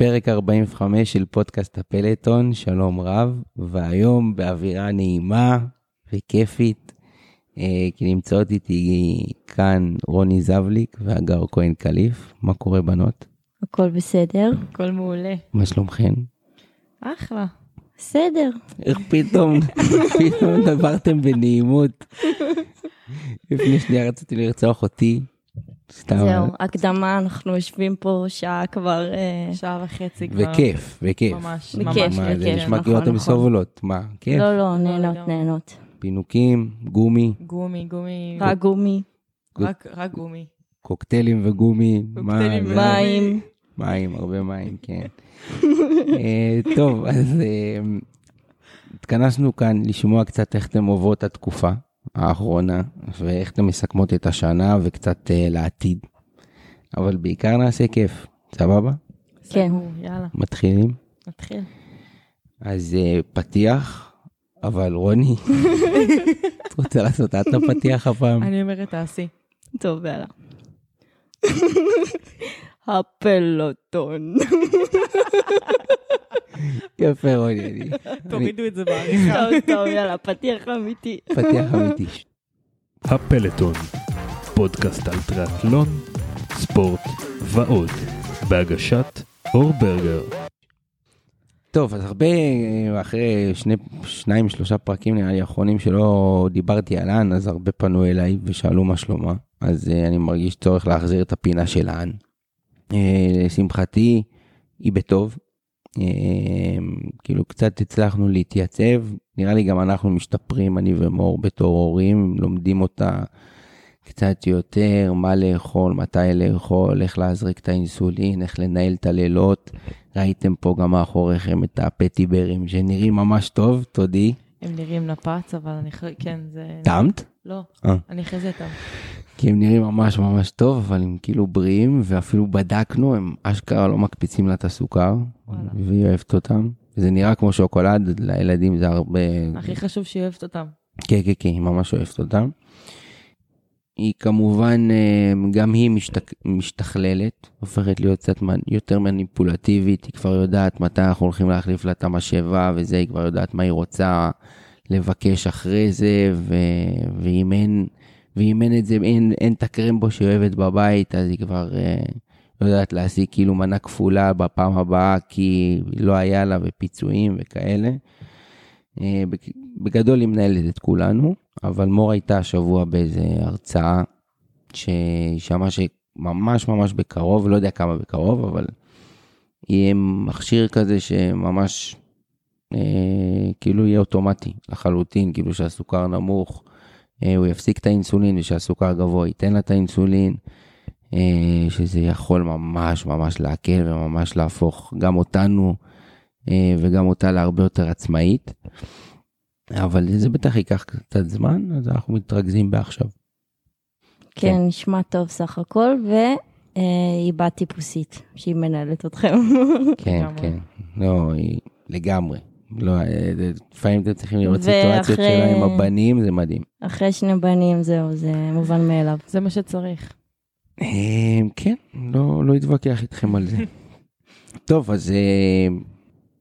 פרק 45 של פודקאסט הפלטון, שלום רב, והיום באווירה נעימה וכיפית, אה, כי נמצאות איתי כאן רוני זבליק והגר כהן קליף. מה קורה בנות? הכל בסדר? הכל מעולה. מה שלומכן? אחלה. בסדר. איך פתאום, פתאום דברתם בנעימות. לפני שנייה רציתי לרצוח אותי. סתם. זהו, הקדמה, אנחנו יושבים פה שעה כבר, אה, שעה וחצי כבר. וכיף, וכיף. ממש, בכיף, ממש. מה, זה בכיף, נשמע נכון, כאילו אתם נכון. סובלות. מה, כיף? לא, לא, נהנות, לא. נהנות. פינוקים, גומי, גומי, גומי. רק גומי, רק גומי. קוקטיילים וגומי. קוקטיילים זה- מים. מים, הרבה מים, כן. אה, טוב, אז אה, התכנסנו כאן לשמוע קצת איך אתם עוברות התקופה האחרונה, ואיך אתם מסכמות את השנה וקצת אה, לעתיד. אבל בעיקר נעשה כיף, סבבה? כן. יאללה, מתחילים? נתחיל. אז אה, פתיח, אבל רוני, את רוצה לעשות את הפתיח הפעם? אני אומרת תעשי. טוב, יאללה. הפלוטון. יפה רוני, אני... תורידו את זה בעריכה. טוב, טוב, יאללה, פתיח אמיתי. פתיח אמיתי. הפלטון, פודקאסט על טריאטלון, ספורט ועוד, בהגשת אור ברגר. טוב, אז הרבה, אה, אחרי שני, שניים, שלושה פרקים נראה לי האחרונים שלא דיברתי על האן, אז הרבה פנו אליי ושאלו מה שלומה. אז uh, אני מרגיש צורך להחזיר את הפינה של האן. Uh, לשמחתי, היא בטוב. Uh, כאילו קצת הצלחנו להתייצב, נראה לי גם אנחנו משתפרים, אני ומור בתור הורים, לומדים אותה קצת יותר, מה לאכול, מתי לאכול, איך להזריק את האינסולין, איך לנהל את הלילות. ראיתם פה גם מאחוריכם את הפטיברים שנראים ממש טוב, תודי. הם נראים נפץ, אבל אני חושבת, כן, זה... טעמת? לא, אה. אני אחרי זה אותם. כי הם נראים ממש ממש טוב, אבל הם כאילו בריאים, ואפילו בדקנו, הם אשכרה לא מקפיצים לה את הסוכר. והיא אוהבת אותם. זה נראה כמו שוקולד, לילדים זה הרבה... הכי חשוב שהיא אוהבת אותם. כן, כן, כן, היא ממש אוהבת אותם. היא כמובן, אה, גם היא משתק... משתכללת, הופכת להיות קצת יותר מניפולטיבית, היא כבר יודעת מתי אנחנו הולכים להחליף לה את המשאבה וזה, היא כבר יודעת מה היא רוצה לבקש אחרי זה, ו... ואם אין, ואם אין את זה, אין, אין את הקרמבו שהיא אוהבת בבית, אז היא כבר אה, יודעת להשיג כאילו מנה כפולה בפעם הבאה, כי לא היה לה ופיצויים וכאלה. אה, בגדול היא מנהלת את כולנו, אבל מור הייתה השבוע באיזה הרצאה שהיא שמעה שממש ממש בקרוב, לא יודע כמה בקרוב, אבל יהיה מכשיר כזה שממש אה, כאילו יהיה אוטומטי לחלוטין, כאילו שהסוכר נמוך, הוא יפסיק את האינסולין ושהסוכר גבוה ייתן לה את האינסולין, אה, שזה יכול ממש ממש להקל וממש להפוך גם אותנו אה, וגם אותה להרבה יותר עצמאית. אבל זה בטח ייקח קצת זמן, אז אנחנו מתרכזים בעכשיו. כן, נשמע טוב סך הכל, והיא בת טיפוסית, שהיא מנהלת אתכם. כן. כן. לא, היא לגמרי. לא, אה, זה- לפעמים אתם צריכים לראות סיטואציות שלה עם הבנים, זה מדהים. אחרי שני בנים, זהו, זה מובן מאליו. זה מה שצריך. אה, כן, לא, לא אתווכח איתכם על זה. טוב, אז אה,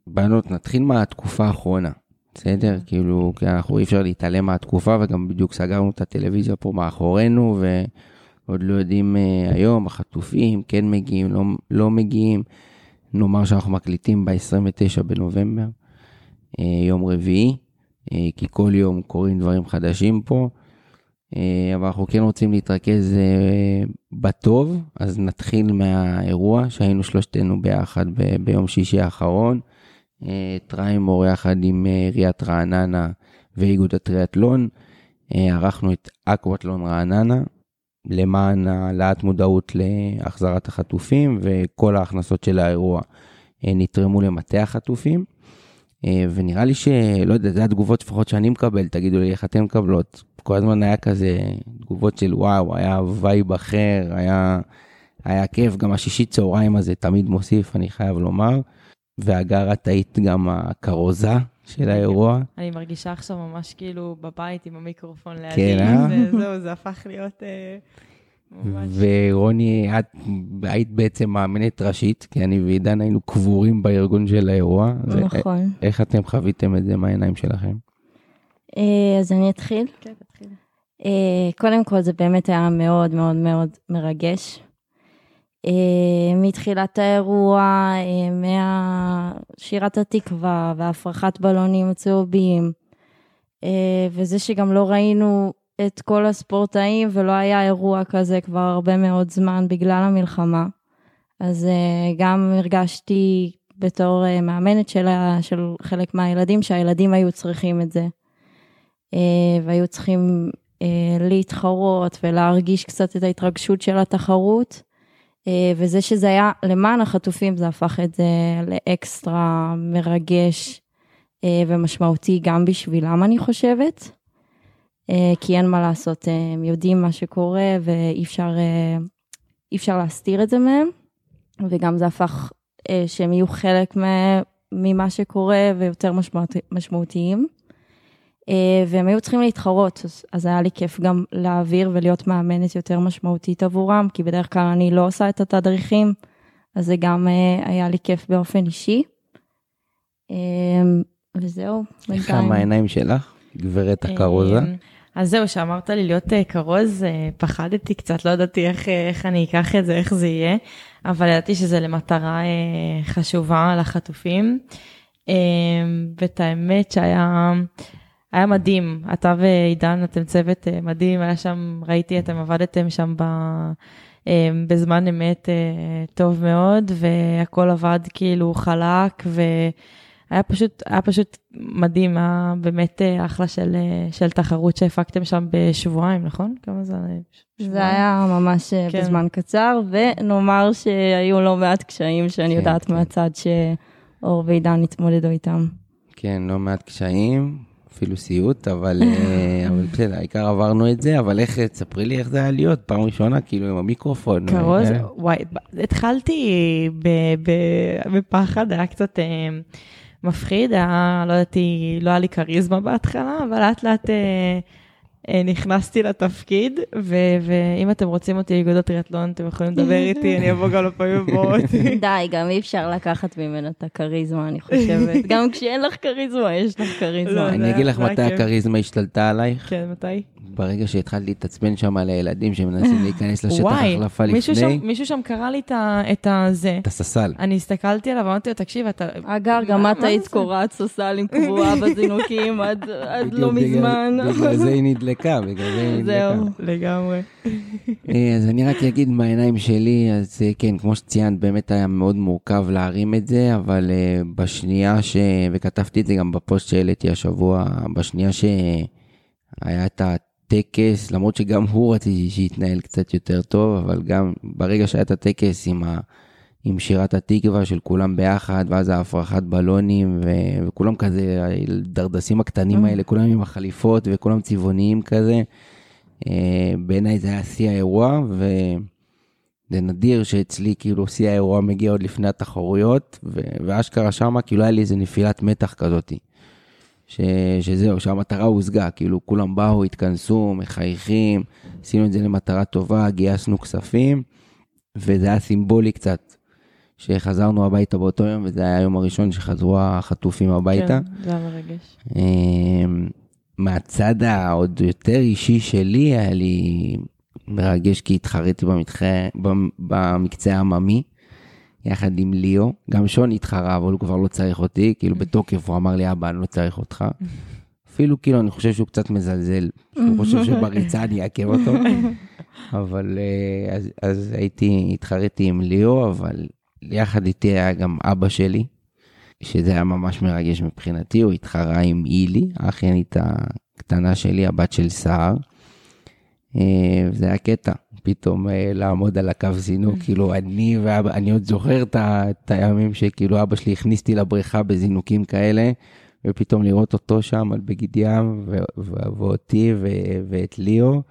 בנות, נתחיל מהתקופה האחרונה. בסדר? כאילו, כי אנחנו אי אפשר להתעלם מהתקופה, וגם בדיוק סגרנו את הטלוויזיה פה מאחורינו, ועוד לא יודעים היום, החטופים כן מגיעים, לא, לא מגיעים. נאמר שאנחנו מקליטים ב-29 בנובמבר, יום רביעי, אה, כי כל יום קורים דברים חדשים פה. אה, אבל אנחנו כן רוצים להתרכז אה, בטוב, אז נתחיל מהאירוע שהיינו שלושתנו ביחד ביום שישי האחרון. אה, טריימור יחד עם אה, עיריית רעננה ואיגוד הטריאטלון. אה, ערכנו את אקוואטלון רעננה למען העלאת מודעות להחזרת החטופים וכל ההכנסות של האירוע אה, נתרמו למטה החטופים. אה, ונראה לי שלא יודע, זה התגובות לפחות שאני מקבל, תגידו לי איך אתן מקבלות. כל הזמן היה כזה תגובות של וואו, היה וייב אחר, היה, היה כיף, גם השישי צהריים הזה תמיד מוסיף, אני חייב לומר. והגר את היית גם הכרוזה של האירוע. אני מרגישה עכשיו ממש כאילו בבית עם המיקרופון לידי. כן, אה? זה- זהו, זה הפך להיות... ורוני, את היית בעצם מאמנת ראשית, כי אני ועידן היינו קבורים בארגון של האירוע. נכון. איך אתם חוויתם את זה מהעיניים שלכם? אה, אז אני אתחיל. כן, תתחיל. אה, קודם כל זה באמת היה מאוד מאוד מאוד מרגש. אה, מתחילת האירוע, מהשירת התקווה והפרחת בלונים הצהובים, וזה שגם לא ראינו את כל הספורטאים ולא היה אירוע כזה כבר הרבה מאוד זמן בגלל המלחמה. אז אה, גם הרגשתי בתור אה, מאמנת של, ה- של חלק מהילדים שהילדים היו צריכים את זה. אה, והיו צריכים להתחרות ולהרגיש קצת את ההתרגשות של התחרות. וזה שזה היה למען החטופים, זה הפך את זה לאקסטרה מרגש ומשמעותי גם בשבילם, אני חושבת. אה, כי אין מה לעשות, אה, הם יודעים מה שקורה ואי אפשר, אה, אפשר להסתיר את זה מהם. וגם זה הפך שהם יהיו חלק מ- ממה שקורה ויותר משמעות, משמעותיים. והם היו צריכים להתחרות, אז, אז היה לי כיף גם להעביר ולהיות מאמנת יותר משמעותית עבורם, כי בדרך כלל אני לא עושה את התדריכים, אז זה גם היה לי כיף באופן אישי. וזהו, איך היה מהעיניים שלך, גברת הכרוזה? אז זהו, שאמרת לי להיות אה, כרוז, אה, פחדתי קצת, לא ידעתי איך, אה, איך אני אקח את זה, איך זה יהיה, אבל ידעתי שזה למטרה חשובה לחטופים. ואת האמת שהיה היה מדהים, אתה ועידן, אתם צוות מדהים, היה שם, ראיתי, אתם עבדתם שם ב... בזמן אמת טוב מאוד, והכל עבד כאילו חלק, והיה פשוט, היה פשוט מדהים, היה באמת אה, אחלה של, אה, של תחרות שהפקתם שם בשבועיים, נכון? כמה זה? זה היה ממש אה, כן. בזמן קצר, ונאמר שהיו לא מעט קשיים שאני כן, יודעת כן. מהצד שאור ועידן התמודדו איתם. כן, לא מעט קשיים, אפילו סיוט, אבל אבל בסדר, העיקר עברנו את זה, אבל איך, תספרי לי איך זה היה להיות, פעם ראשונה, כאילו עם המיקרופון. כרוז, אה, וואי, ב- התחלתי ב- ב- בפחד, היה קצת מפחיד, היה, לא ידעתי, לא היה לי כריזמה בהתחלה, אבל לאט לאט אה, נכנסתי לתפקיד, ו- ואם אתם רוצים אותי לאיגוד הטריאטלון, אתם יכולים לדבר איתי, אני אבוא גם לפעמים הבאות. די, גם אי אפשר לקחת ממנו את הכריזמה, אני חושבת. גם כשאין לך כריזמה, יש לך כריזמה. לא, אני אגיד לך מתי. הכריזמה השתלטה עלייך, כן, מתי? ברגע שהתחלת להתעצבן שם על הילדים שמנסים להיכנס לשטח החלפה מישהו לפני, מישהו שם קרא לי את הזה. את הססל. אני הסתכלתי עליו, אמרתי לו, תקשיב, אתה... אגר, גם את היית זה? קורעת סוסלים קבועה בזינוקים עד עד לא מזמן. בגלל זה היא נדלקה, בגלל זה היא נדלקה. זהו. לגמרי. אה, אז אני רק אגיד מהעיניים שלי, אז אה, כן, כמו שציינת, באמת היה מאוד מורכב להרים את זה, אבל אה, בשנייה ש... וכתבתי את זה גם בפוסט שהעליתי השבוע, בשנייה שהיה את הטקס, למרות שגם הוא רציתי שיתנהל קצת יותר טוב, אבל גם ברגע שהיה את הטקס עם, ה... עם שירת התקווה של כולם ביחד, ואז ההפרחת בלונים, ו... וכולם כזה, הדרדסים הקטנים האלה, כולם עם החליפות וכולם צבעוניים כזה. אה, בעיניי זה היה שיא האירוע, וזה נדיר שאצלי כאילו שיא האירוע מגיע עוד לפני התחרויות, ו... ואשכרה שמה כאילו היה לי איזה נפילת מתח כזאתי. ש... שזהו, שהמטרה הושגה, כאילו כולם באו, התכנסו, מחייכים, עשינו את זה למטרה טובה, גייסנו כספים, וזה היה סימבולי קצת, שחזרנו הביתה באותו יום, וזה היה היום הראשון שחזרו החטופים הביתה. כן, זה היה מרגש. אמ, מהצד העוד יותר אישי שלי, היה לי מרגש כי התחרתי במתח... במ- במקצה העממי, יחד עם ליאו. גם שון התחרה, אבל הוא כבר לא צריך אותי, כאילו בתוקף הוא אמר לי, אבא, אני לא צריך אותך. אפילו כאילו, אני חושב שהוא קצת מזלזל, שהוא חושב שבריצה אני אעכב אותו. אבל אה, אז, אז הייתי, התחרתי עם ליאו, אבל יחד איתי היה גם אבא שלי, שזה היה ממש מרגש מבחינתי, הוא התחרה עם אילי, האחיינית הקטנה שלי, הבת של סער. אה, וזה היה קטע, פתאום אה, לעמוד על הקו זינוק, כאילו אני ואבא, אני עוד זוכר את הימים שכאילו אבא שלי הכניס אותי לבריכה בזינוקים כאלה, ופתאום לראות אותו שם על בגיד ים, ו- ו- ואותי ו- ואת ליאו.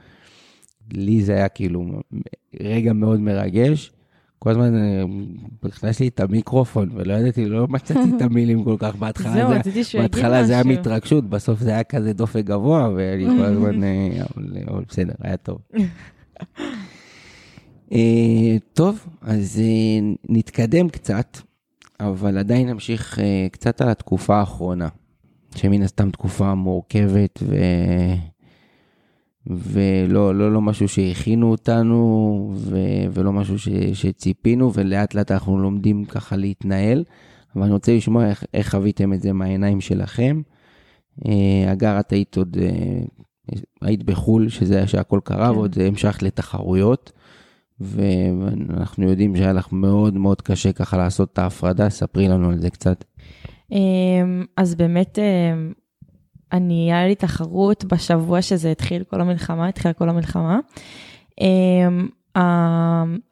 לי זה היה כאילו רגע מאוד מרגש. כל הזמן אה, נכנס לי את המיקרופון, ולא ידעתי, לא מצאתי את המילים כל כך בהתחלה. זהו, זה- רציתי שהוא יגיד בהתחלה זה היה משהו. מהתרגשות, בסוף זה היה כזה דופק גבוה, ואני כל הזמן, אה, אבל בסדר, היה טוב. אה, טוב, אז נתקדם קצת, אבל עדיין נמשיך קצת על התקופה האחרונה, שמן הסתם תקופה מורכבת ו... ולא לא, לא משהו שהכינו אותנו ו, ולא משהו ש, שציפינו ולאט לאט אנחנו לומדים ככה להתנהל. אבל אני רוצה לשמוע איך, איך חוויתם את זה מהעיניים שלכם. אה, אגר, את היית עוד, אה, היית בחו"ל, שזה היה שהכל קרה, כן. ועוד המשכת לתחרויות. ואנחנו יודעים שהיה לך מאוד מאוד קשה ככה לעשות את ההפרדה, ספרי לנו על זה קצת. אמ, אז באמת, אמ, אני, היה לי תחרות בשבוע שזה התחיל כל המלחמה, התחילה כל המלחמה. אמ,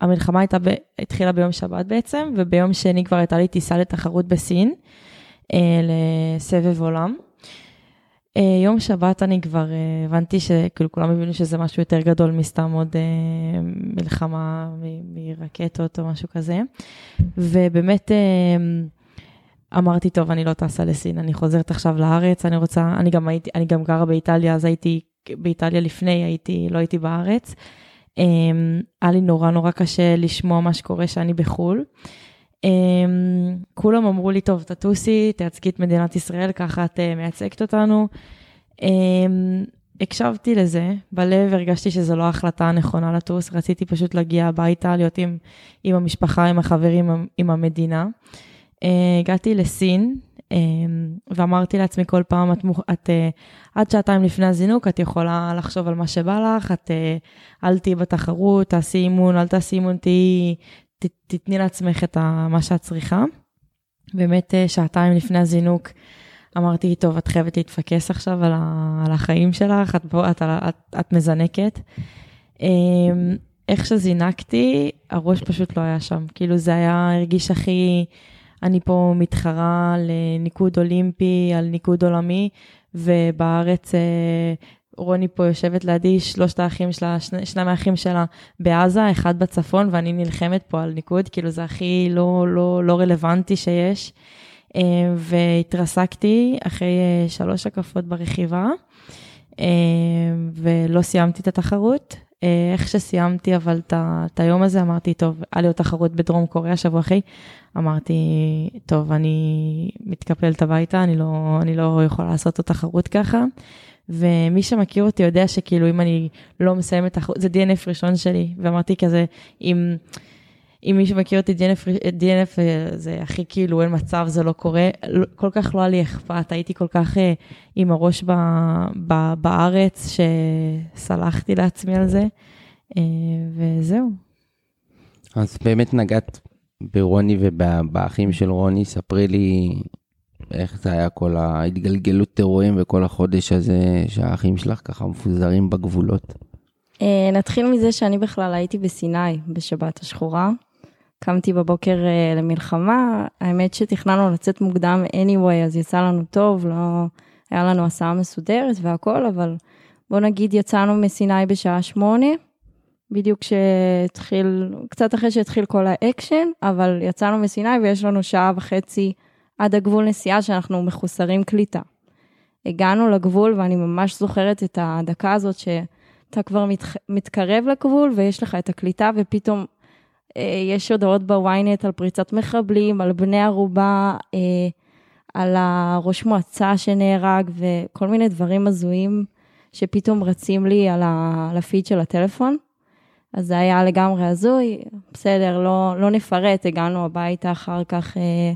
המלחמה הייתה, התחילה ביום שבת בעצם, וביום שני כבר הייתה לי טיסה לתחרות בסין, אה, לסבב עולם. אה, יום שבת אני כבר אה, הבנתי שכאילו כולם הבינו שזה משהו יותר גדול מסתם עוד מלחמה מרקטות או משהו כזה. ובאמת אמרתי, טוב, אני לא טסה לסין, אני חוזרת עכשיו לארץ, אני רוצה, אני גם הייתי, אני גם גרה באיטליה, אז הייתי באיטליה לפני, הייתי, לא הייתי בארץ. אמ, היה לי נורא נורא קשה לשמוע מה שקורה שאני בחו"ל. אמ, כולם אמרו לי, טוב, תטוסי, תייצגי את מדינת ישראל, ככה את אה, מייצגת אותנו. אמ, הקשבתי לזה, בלב הרגשתי שזו לא ההחלטה הנכונה לטוס, רציתי פשוט להגיע הביתה, להיות עם, עם המשפחה, עם החברים, עם המדינה. אה, הגעתי לסין, אמ, ואמרתי לעצמי כל פעם, את, את אה, עד שעתיים לפני הזינוק, את יכולה לחשוב על מה שבא לך, את אה, אל תהיי בתחרות, תעשי אימון, אל תעשי אימון, תהיי, תתני לעצמך את מה שאת צריכה. באמת שעתיים לפני הזינוק, אמרתי, טוב, את חייבת להתפקס עכשיו על, ה, על החיים שלך, את, את, את, את מזנקת. איך שזינקתי, הראש פשוט לא היה שם. כאילו זה היה, הרגיש הכי... אני פה מתחרה לניקוד אולימפי על ניקוד עולמי, ובארץ אה, רוני פה יושבת לידי, שלושת האחים שלה, שני, שני מהאחים שלה בעזה, אחד בצפון, ואני נלחמת פה על ניקוד, כאילו זה הכי לא, לא, לא רלוונטי שיש. אה, והתרסקתי אחרי אה, שלוש הקפות ברכיבה, ולא סיימתי את התחרות. איך שסיימתי אבל את היום הזה, אמרתי, טוב, היה לי עוד תחרות בדרום קוריאה שבוע אחרי, אמרתי, טוב, אני מתקפלת הביתה, אני לא, אני לא יכולה לעשות את התחרות ככה. ומי שמכיר אותי יודע שכאילו אם אני לא מסיימת תחרות, זה DNF ראשון שלי, ואמרתי כזה, אם, אם מי שמכיר אותי, DNF, DNF זה הכי כאילו, אין מצב, זה לא קורה, כל כך לא היה לי אכפת, הייתי כל כך אה, עם הראש ב, ב, בארץ, שסלחתי לעצמי על זה, אה, וזהו. אז באמת נגעת ברוני ובאחים של רוני, ספרי לי איך זה היה כל ההתגלגלות אירועים וכל החודש הזה שהאחים שלך ככה מפוזרים בגבולות. אה, נתחיל מזה שאני בכלל הייתי בסיני בשבת השחורה. קמתי בבוקר אה, למלחמה, האמת שתכננו לצאת מוקדם anyway, אז יצא לנו טוב, לא היה לנו הסעה מסודרת והכל, אבל בוא נגיד יצאנו מסיני בשעה שמונה, בדיוק כשהתחיל, קצת אחרי שהתחיל כל האקשן, אבל יצאנו מסיני ויש לנו שעה וחצי עד הגבול נסיעה שאנחנו מחוסרים קליטה. הגענו לגבול ואני ממש זוכרת את הדקה הזאת שאתה כבר מת, מתקרב לגבול ויש לך את הקליטה ופתאום יש הודעות בוויינט על פריצת מחבלים, על בני ערובה, אה, על הראש מועצה שנהרג וכל מיני דברים הזויים שפתאום רצים לי על הפיד של הטלפון. אז זה היה לגמרי הזוי, בסדר, לא, לא נפרט, הגענו הביתה אחר כך אה,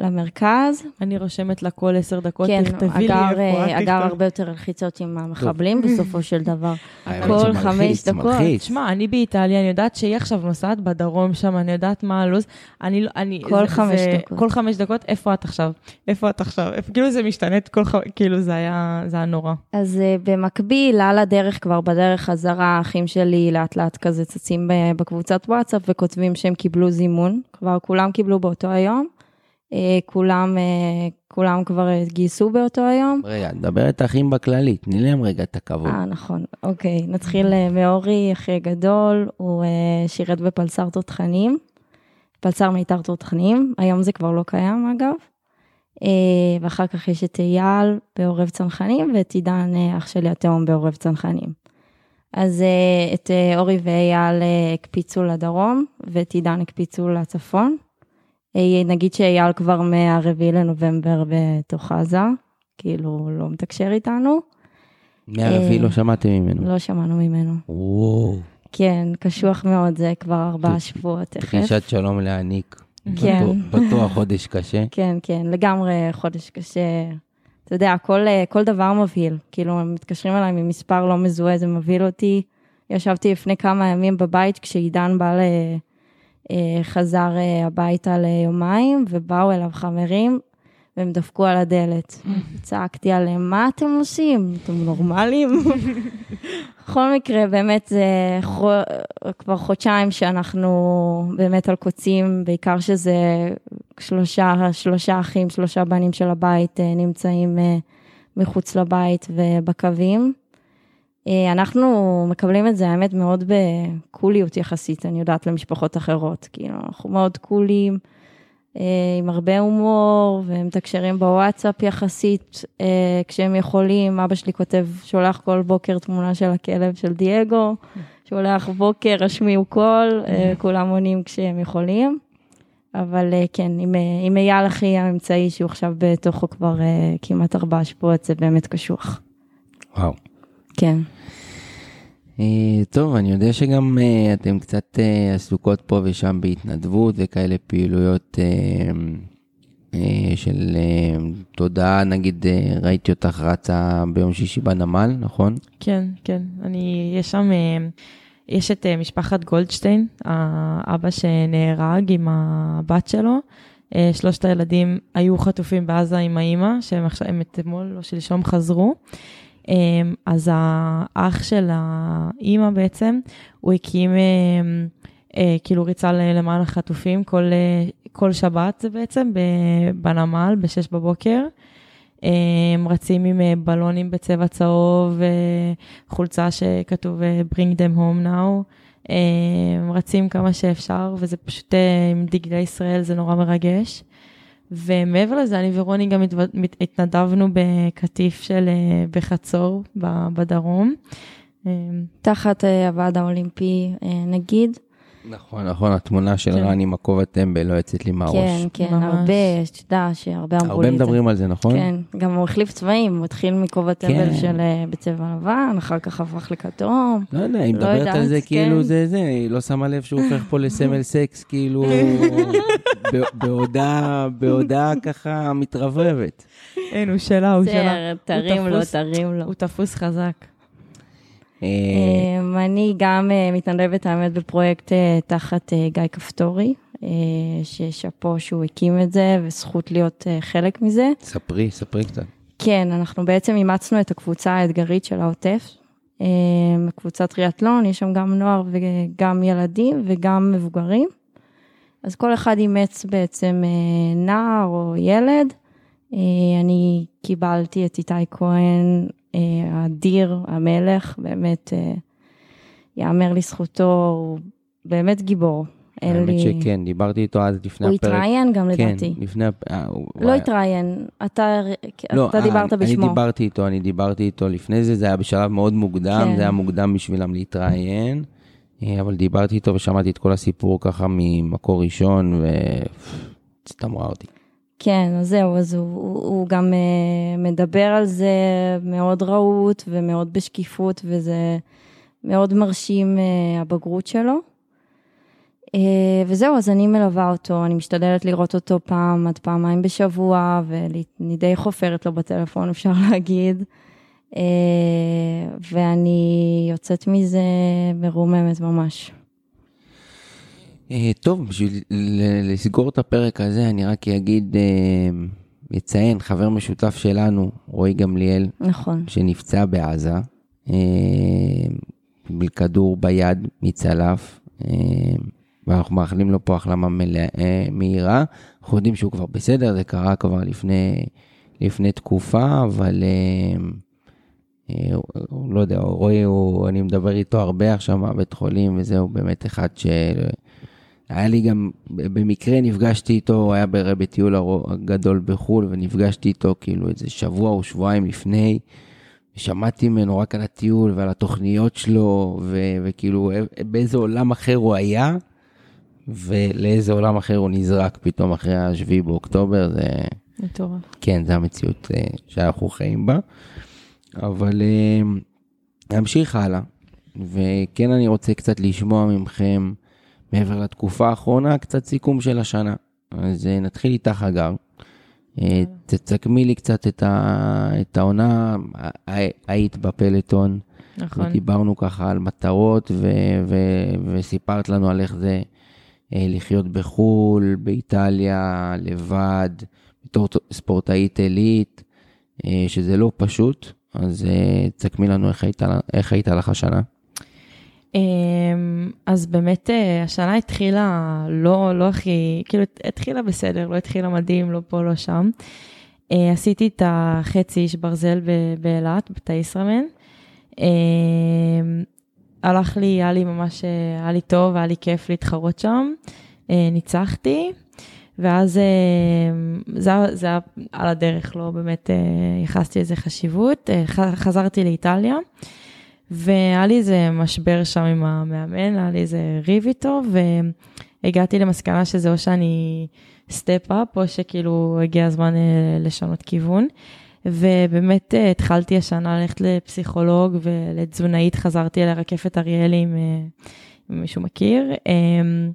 למרכז. אני רושמת לה כל עשר דקות, כן, תכתבי לי איפה כן, אגר הרבה יותר לחיצות עם המחבלים בסופו של דבר. כל חמש דקות. שמע, אני באיטליה, אני יודעת שהיא עכשיו נוסעת בדרום שם, אני יודעת מה הלו"ז. אני, לא, אני, כל זה, חמש זה, דקות. כל חמש דקות, איפה את עכשיו? איפה את עכשיו? איפה, כאילו זה משתנה, כל, כאילו זה היה, זה היה נורא. אז uh, במקביל, על הדרך, כבר בדרך חזרה, האחים שלי לאט לאט כזה צצים בקבוצת וואטסאפ וכותבים שהם קיבלו זימון. כבר כולם קיבלו באותו היום. אה, כולם, אה, כולם כבר גייסו באותו היום. רגע, מדברת אחים בכללי, תני להם רגע את הכבוד. אה, נכון. אוקיי, נתחיל אה, מאורי, אחי הגדול, הוא שירת בפלסר תותחנים, פלסר מיתר תותחנים, היום זה כבר לא קיים אגב. ואחר כך יש את אייל בעורב צנחנים ואת עידן, אח שלי התאום בעורב צנחנים. אז את אורי ואייל הקפיצו לדרום, ואת עידן הקפיצו לצפון. אה, נגיד שאייל כבר מהרביעי לנובמבר בתוך עזה, כאילו לא מתקשר איתנו, מהרביעי אה, לא שמעתם ממנו. לא שמענו ממנו. וואו. כן, קשוח מאוד, זה כבר ארבעה שבועות תכף. דרישת שלום להעניק. כן. בטוח- חודש קשה. כן, כן, לגמרי חודש קשה. אתה יודע, כל, אה, כל דבר מבהיל. כאילו, הם מתקשרים אליי ממספר לא מזוהה, זה מבהיל אותי. ישבתי לפני כמה ימים בבית כשעידן בא ל... אה, חזר אה, הביתה ליומיים, ובאו אליו חברים, והם דפקו על הדלת. צעקתי עליהם, מה אתם עושים? אתם נורמלים? בכל מקרה, באמת זה חו... כבר חודשיים שאנחנו באמת על קוצים, בעיקר שזה שלושה, שלושה אחים, שלושה בנים של הבית אה, נמצאים מחוץ לבית ובקווים. אה, אנחנו מקבלים את זה, האמת, מאוד בקוליות יחסית, אני יודעת, למשפחות אחרות. כאילו, אנחנו מאוד קולים, אה, עם הרבה הומור, ומתקשרים בוואטסאפ יחסית אה, כשהם יכולים. אבא שלי כותב, שולח כל בוקר תמונה של הכלב של דייגו, שולח בוקר, השמיעו קול, כולם עונים כשהם יכולים. אבל כן, עם, עם אייל אחי האמצעי, שהוא עכשיו בתוכו כבר כמעט ארבעה שבועות, זה באמת קשוח. וואו. כן. אה, טוב, אני יודע שגם אה, אתם קצת אה, עסוקות פה ושם בהתנדבות וכאלה פעילויות של תודעה, נגיד ראיתי אותך רצה ביום שישי בנמל, נכון? כן, כן. אני, יש שם, יש את משפחת גולדשטיין, האבא שנהרג עם הבת שלו. שלושת הילדים היו חטופים בעזה עם האימא, שהם עכשיו, הם אתמול או שלשום חזרו. אה, אז האח של האימא בעצם, הוא הקים אה, אה, כאילו ריצה למען החטופים כל, אה, כל שבת זה בעצם בנמל ב-6 בבוקר. הם רצים עם אה, בלונים בצבע צהוב, חולצה שכתוב Bring them home now. הם רצים כמה שאפשר, וזה פשוט עם דגלי ישראל, זה נורא מרגש. ומעבר לזה, אני ורוני גם התנדבנו בקטיף של אה, בחצור, בדרום. אה, תחת אה, הוועד האולימפי, נגיד. נכון, נכון, התמונה של כן. רן עם הכובע טמבל לא יוצאת לי מהראש. כן, כן, ממש. הרבה, אתה יודע שהרבה אמרו לי הרבה את זה. מדברים על זה, נכון? כן, גם הוא החליף צבעים, הוא התחיל מכובע כן. טמבל של אה, בצבע לבן, אחר כך הפך לכתום. לא יודע, היא לא מדברת יודעת, על זה כאילו כן. זה זה, היא לא שמה לב שהוא הופך פה לסמל סקס, כאילו, ב- בעודה, בעודה ככה מתרברבת. אין, הוא שלה, הוא שלה. בסדר, תרים לו, תפוס. תרים לו. הוא תפוס חזק. אה, אני גם אה, מתנדבת, האמת, בפרויקט אה, תחת גיא כפתורי, ששאפו שהוא הקים את זה, וזכות להיות חלק מזה. ספרי, ספרי קצת. כן, אנחנו בעצם אימצנו את הקבוצה האתגרית של העוטף, קבוצת טריאטלון, יש שם גם נוער וגם ילדים וגם מבוגרים. אז כל אחד אימץ בעצם נער או ילד. אני קיבלתי את איתי כהן, האדיר, המלך, באמת, אה, יאמר לזכותו, הוא באמת גיבור. האמת לי- שכן, דיברתי איתו אז לפני הוא הפרק. התראיין גם כן, לדעתי. לפני הפרק. לא התראיין, אתה לא, אתה אה, דיברת אני בשמו. דיברתי איתו, אני דיברתי איתו לפני זה, זה היה בשלב מאוד מוקדם, כן. זה היה מוקדם בשבילם להתראיין, אה, אבל דיברתי איתו ושמעתי את כל הסיפור ככה ממקור ראשון, וסתם ראה אותי. כן, אז זהו, אז הוא, הוא, הוא גם uh, מדבר על זה מאוד רהוט ומאוד בשקיפות, וזה מאוד מרשים uh, הבגרות שלו. Uh, וזהו, אז אני מלווה אותו, אני משתדלת לראות אותו פעם עד פעמיים בשבוע, ואני די חופרת לו בטלפון, אפשר להגיד. ואני יוצאת מזה מרוממת ממש. אה, טוב, בשביל לסגור את הפרק הזה, אני רק אגיד, אה, אציין, חבר משותף שלנו, רועי גמליאל, נכון. שנפצע בעזה, אה, קיבל כדור ביד מצלף, אה, ואנחנו מאחלים לו פה החלמה מלאה, אה, מהירה. אנחנו יודעים שהוא כבר בסדר, זה קרה כבר לפני, לפני תקופה, אבל אה, אה, לא יודע, רועי, אני מדבר איתו הרבה עכשיו מהבית חולים, וזהו באמת אחד ש... היה לי גם, במקרה נפגשתי איתו, הוא היה בטיול הגדול בחו"ל, ונפגשתי איתו כאילו איזה שבוע או שבועיים לפני, שמעתי ממנו רק על הטיול ועל התוכניות שלו, ו- וכאילו באיזה עולם אחר הוא היה, ולאיזה עולם אחר הוא נזרק פתאום אחרי השביעי באוקטובר, זה... מטורף. כן, זו המציאות אה, שאנחנו חיים בה. אבל נמשיך הלאה, וכן אני רוצה קצת לשמוע מכם, מעבר לתקופה האחרונה, קצת סיכום של השנה. אז נתחיל איתך, הגר. אה, תסכמי לי קצת את, ה, את העונה, היית בפלטון, נכון. ודיברנו ככה על מטרות, ו, ו, וסיפרת לנו על איך זה אה, לחיות בחו"ל, באיטליה, לבד, בתור ספורטאית עילית, אה, שזה לא פשוט, אז תסכמי לנו איך היית, איך היית לך השנה. אמ, אז באמת אה, השנה התחילה לא, לא הכי, כאילו התחילה בסדר, לא התחילה מדהים, לא פה, לא שם. אה, עשיתי את החצי איש ברזל באילת, בתא ישראמן. אמ, הלך לי, היה לי ממש, אה, היה לי טוב, היה לי כיף להתחרות שם. ניצחתי, ואז זה, זה היה על הדרך, לא באמת ייחסתי לזה חשיבות. חזרתי לאיטליה. והיה לי איזה משבר שם עם המאמן, היה לי איזה ריב איתו, והגעתי למסקנה שזה או שאני step up, או שכאילו הגיע הזמן אה, לשנות כיוון. ובאמת אה, התחלתי השנה ללכת לפסיכולוג ולתזונאית, חזרתי אל הרקפת אריאלי, אה, אם מישהו מכיר. אמ,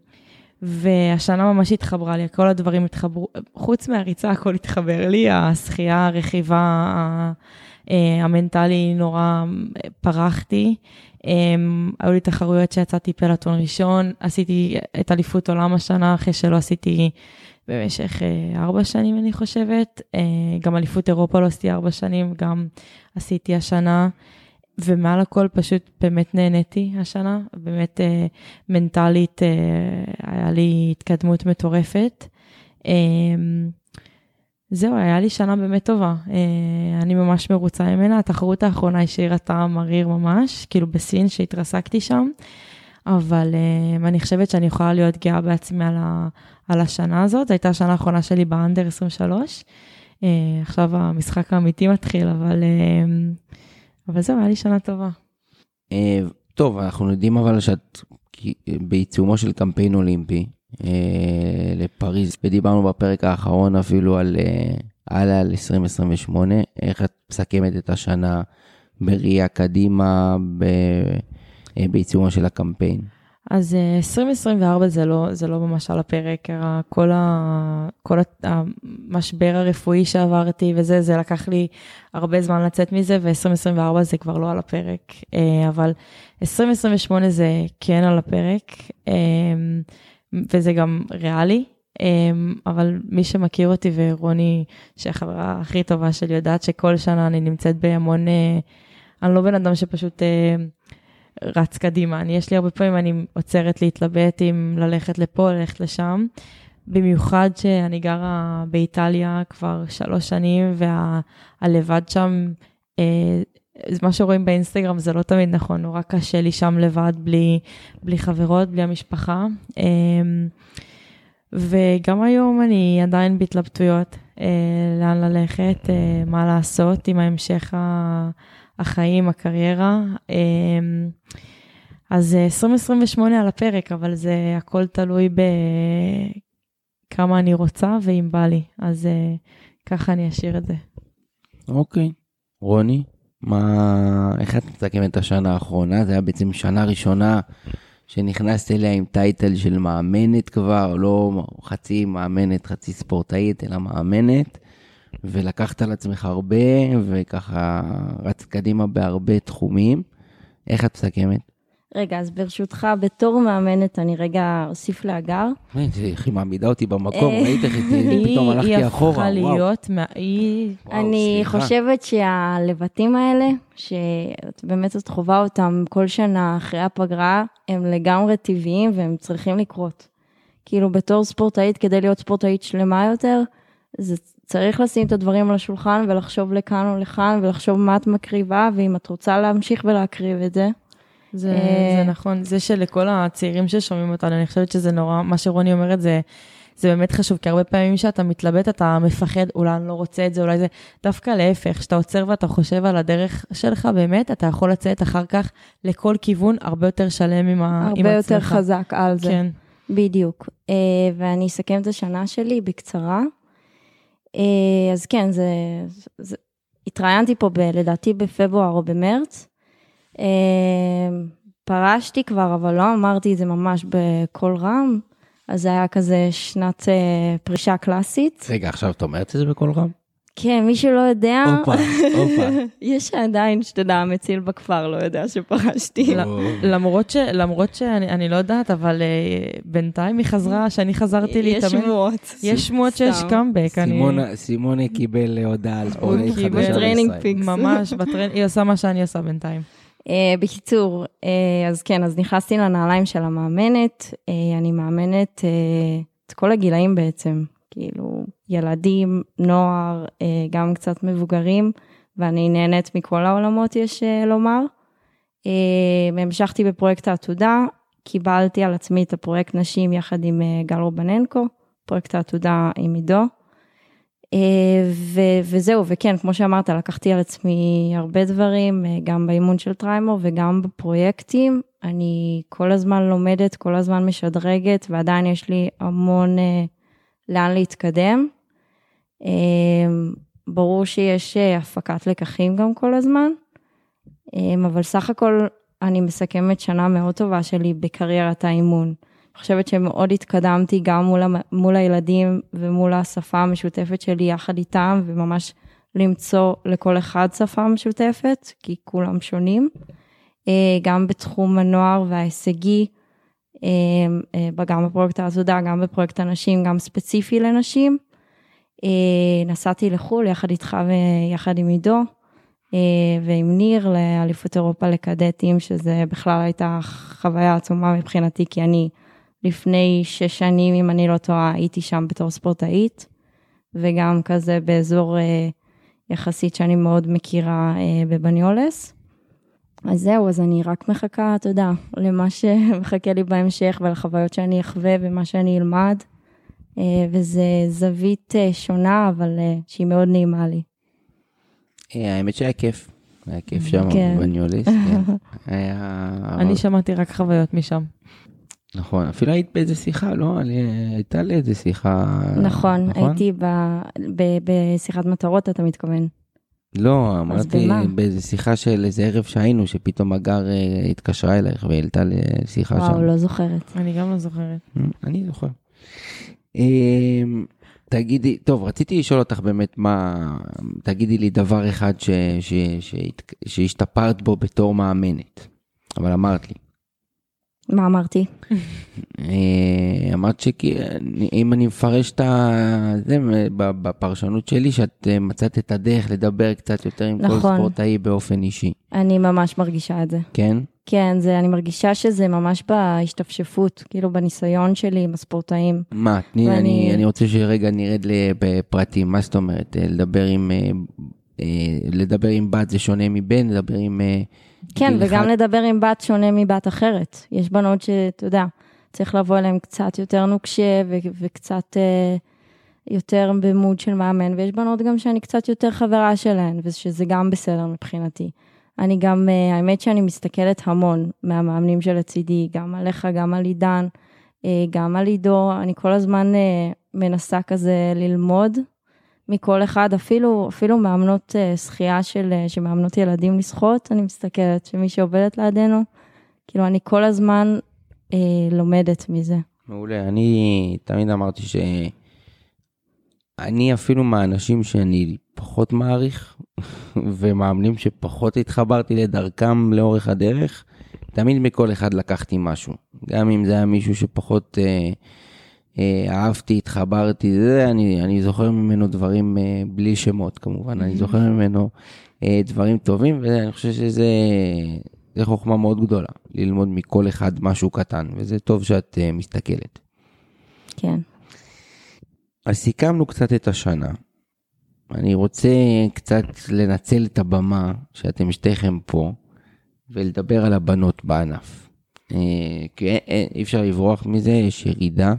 והשנה ממש התחברה לי, כל הדברים התחברו, חוץ מהריצה הכל התחבר לי, השחייה, הרכיבה, המנטלי נורא פרחתי. אה, היו לי תחרויות שיצאתי פלטון ראשון, עשיתי את אליפות עולם השנה אחרי שלא עשיתי במשך אה, ארבע שנים, אני חושבת. גם אליפות אירופה לא עשיתי ארבע שנים, גם עשיתי השנה. ומעל הכל פשוט באמת נהניתי השנה, באמת מנטלית היה לי התקדמות מטורפת. זהו, היה לי שנה באמת טובה. אה, אני ממש מרוצה ממנה. התחרות האחרונה השאירה טעם מריר ממש, כאילו בסין שהתרסקתי שם, אבל אה, אני חושבת שאני יכולה להיות גאה בעצמי על, ה, על השנה הזאת. זו הייתה השנה האחרונה שלי באנדר 23. אה, עכשיו המשחק האמיתי מתחיל, אבל, אבל זהו, היה לי שנה טובה. טוב, אנחנו יודעים אבל שאת בעיצומו של קמפיין אולימפי. אה, לפריז, ודיברנו בפרק האחרון אפילו על אה, הלאה על 2028, איך את מסכמת את השנה בראייה קדימה, ב, אה, בעיצומו של הקמפיין. אז 2024 זה לא, זה לא ממש על הפרק, כל, ה, כל המשבר הרפואי שעברתי וזה, זה לקח לי הרבה זמן לצאת מזה, ו-2024 זה כבר לא על הפרק, אבל 2028 זה כן על הפרק. וזה גם ריאלי. אמ, אבל מי שמכיר אותי ורוני, שהחברה הכי טובה שלי, יודעת שכל שנה אני נמצאת בהמון, אה, אני לא בן אדם שפשוט אה, רץ קדימה. אני, יש לי הרבה פעמים, אני עוצרת להתלבט אם ללכת לפה, ללכת לשם. במיוחד שאני גרה באיטליה כבר שלוש שנים, והלבד שם, אה, מה שרואים באינסטגרם זה לא תמיד נכון, נורא קשה לי שם לבד, בלי, בלי חברות, בלי המשפחה. אמ, וגם היום אני עדיין בהתלבטויות אה, לאן ללכת, אה, מה לעשות עם ההמשך החיים, הקריירה. אמ, אז 2028 על הפרק, אבל זה הכל תלוי בכמה אני רוצה ואם בא לי, אז אה, ככה אני אשאיר את זה. אוקיי. רוני? מה, איך את מסכמת את השנה האחרונה? זה היה בעצם שנה ראשונה שנכנסת אליה עם טייטל של מאמנת כבר, לא חצי מאמנת, חצי ספורטאית, אלא מאמנת, ולקחת על עצמך הרבה, וככה רצת קדימה בהרבה תחומים. איך את מסכמת? רגע, אז ברשותך, בתור מאמנת, אני רגע אוסיף להגר. איך היא מעמידה אותי במקום, אה, ראית איך פתאום הלכתי אחורה, וואו. היא הפכה להיות, היא... אני חושבת שהלבטים האלה, שאת באמת את חווה אותם כל שנה אחרי הפגרה, הם לגמרי טבעיים והם צריכים לקרות. כאילו, בתור ספורטאית, כדי להיות ספורטאית שלמה יותר, זה צריך לשים את הדברים על השולחן ולחשוב לכאן או לכאן, ולחשוב מה את מקריבה, ואם את רוצה להמשיך ולהקריב את זה. זה, זה אה, נכון, זה שלכל הצעירים ששומעים אותנו, אני חושבת שזה נורא, מה שרוני אומרת זה זה באמת חשוב, כי הרבה פעמים שאתה מתלבט, אתה מפחד, אולי אני לא רוצה את זה, אולי זה... דווקא להפך, כשאתה עוצר ואתה חושב על הדרך שלך, באמת, אתה יכול לצאת אחר כך לכל כיוון הרבה יותר שלם עם, ה... עם הרבה עצמך. יותר חזק על זה. כן. בדיוק. Uh, ואני אסכם את השנה שלי בקצרה. Uh, אז כן, זה, זה... התראיינתי פה ב, לדעתי בפברואר או במרץ. Uh, פרשתי כבר, אבל לא אמרתי את זה ממש בקול רם, אז זה היה כזה שנת uh, פרישה קלאסית. רגע, עכשיו את אומרת את זה בקול רם? כן, מי שלא יודע, הופה, הופה. יש עדיין, שתדע, המציל בכפר לא יודע שפרשתי. לא. למרות, ש, למרות שאני אני לא יודעת, אבל אה, בינתיים היא חזרה, שאני חזרתי יש להתאמן. שמועות. יש שמועות שיש. קאמבק. אני- סימונה- סימונה קיבל הודעה על ספורטאית קיבל חדשה training בישראל. ממש, בטרנ... היא עושה מה שאני עושה בינתיים. אה, בקיצור, אה, אז כן, אז נכנסתי לנעליים של המאמנת, אה, אני מאמנת את כל הגילאים בעצם, כאילו ילדים, נוער, גם קצת מבוגרים, ואני נהנית מכל העולמות, יש לומר. המשכתי בפרויקט העתודה, קיבלתי על עצמי את הפרויקט נשים יחד עם גל רובננקו, פרויקט העתודה עם עידו. אה, ו- וזהו, וכן, כמו שאמרת, לקחתי על עצמי הרבה דברים, אה, גם באימון של טריימור וגם בפרויקטים. אני כל הזמן לומדת, כל הזמן משדרגת, ועדיין יש לי המון אה, לאן להתקדם. אה, ברור שיש אה, הפקת לקחים גם כל הזמן, אה, אבל סך הכל אני מסכמת שנה מאוד טובה שלי בקריירת האימון. חושבת שמאוד התקדמתי גם מול, מול הילדים ומול השפה המשותפת שלי יחד איתם, וממש למצוא לכל אחד שפה משותפת, כי כולם שונים. אה, גם בתחום הנוער וההישגי, אה, אה, גם בפרויקט העתודה, גם בפרויקט הנשים, גם ספציפי לנשים. נסעתי לחו"ל יחד איתך ויחד עם עידו, ועם ניר לאליפות אירופה לקדטים, שזה בכלל הייתה חוויה עצומה מבחינתי, כי אני לפני שש שנים, אם אני לא טועה, הייתי שם בתור ספורטאית, וגם כזה באזור אה, יחסית שאני מאוד מכירה אה, בבניולס. אז זהו, אז אני רק מחכה, אתה יודע, למה שמחכה לי בהמשך ולחוויות שאני אחווה ומה שאני אלמד. אה, וזה זווית אה, שונה, אבל אה, שהיא מאוד נעימה לי. אה, האמת שהיה כיף. היה כיף שם כן. בניוליס, כן. היה... אני שמעתי רק חוויות משם. נכון, אפילו היית באיזה שיחה, לא? אני- הייתה לי איזה שיחה... נכון, הייתי ב- ב- בשיחת מטרות, אתה מתכוון. לא, אמרתי? באיזה שיחה של איזה ערב שהיינו, שפתאום הגר אה, התקשרה אלייך והעלתה לשיחה שם. וואו, לא זוכרת. אני גם לא זוכרת. אני זוכר. אמ, תגידי, טוב, רציתי לשאול אותך באמת מה, תגידי לי דבר אחד ש, ש, שהת- שהשתפרת בו בתור מאמנת, אבל אמרת לי. מה אמרתי? אה, אמרת שאם אני מפרש את. זה בפרשנות שלי, שאת אה, מצאת את הדרך לדבר קצת יותר עם כל נכון. ספורטאי באופן אישי, אני ממש מרגישה את זה. כן? כן, זה, אני מרגישה שזה ממש בהשתפשפות, כאילו בניסיון שלי עם הספורטאים. מה, תני, ואני- אני, אני רוצה שרגע נרד לפרטים, מה זאת אומרת? אה, לדבר עם, לדבר עם בת זה שונה מבן, לדבר עם... כן, וגם אחד. לדבר עם בת שונה מבת אחרת. יש בנות שאתה יודע, צריך לבוא אליהן קצת יותר נוקשה ו- וקצת אה, יותר במוד של מאמן, ויש בנות גם שאני קצת יותר חברה שלהן, ושזה גם בסדר מבחינתי. אני גם, אה, האמת שאני מסתכלת המון מהמאמנים שלצידי, גם עליך, גם על עידן, אה, גם על עידו, אני כל הזמן אה, מנסה כזה ללמוד מכל אחד, אפילו, אפילו מאמנות אה, שחייה של, אה, שמאמנות ילדים לשחות, אני מסתכלת שמי שעובדת לידינו, כאילו אני כל הזמן אה, לומדת מזה. מעולה, אני תמיד אמרתי ש... אני אפילו מהאנשים שאני פחות מעריך, ומאמנים שפחות התחברתי לדרכם לאורך הדרך, תמיד מכל אחד לקחתי משהו. גם אם זה היה מישהו שפחות אה, אהבתי, התחברתי, זה, אני, אני זוכר ממנו דברים אה, בלי שמות כמובן, אני זוכר ממנו אה, דברים טובים, ואני חושב שזה זה חוכמה מאוד גדולה, ללמוד מכל אחד משהו קטן, וזה טוב שאת אה, מסתכלת. כן. אז סיכמנו קצת את השנה. אני רוצה קצת לנצל את הבמה שאתם שתיכם פה, ולדבר על הבנות בענף. אה, כי אה, אי אפשר לברוח מזה, יש ירידה.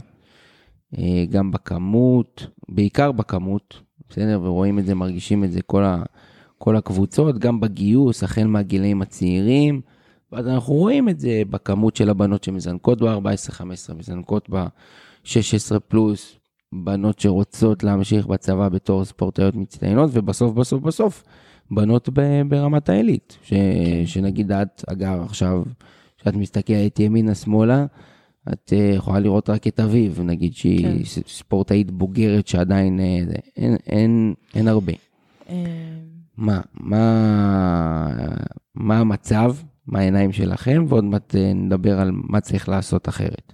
אה, גם בכמות, בעיקר בכמות, בסדר? ורואים את זה, מרגישים את זה כל, ה, כל הקבוצות, גם בגיוס, החל מהגילאים הצעירים. ואז אנחנו רואים את זה בכמות של הבנות שמזנקות ב-14-15, מזנקות ב-16 פלוס, בנות שרוצות להמשיך בצבא בתור ספורטאיות מצטיינות, ובסוף, בסוף, בסוף, בנות ברמת העילית. ש- שנגיד את, אגב, עכשיו, כשאת מסתכלת ימינה-שמאלה, את אה, יכולה לראות רק את אביב, נגיד שהיא כן. ספורטאית בוגרת שעדיין, אה, זה- אין, אין, אין הרבה. אה, מה, מה, מה המצב, מה העיניים שלכם, ועוד מעט אה, נדבר על מה צריך לעשות אחרת.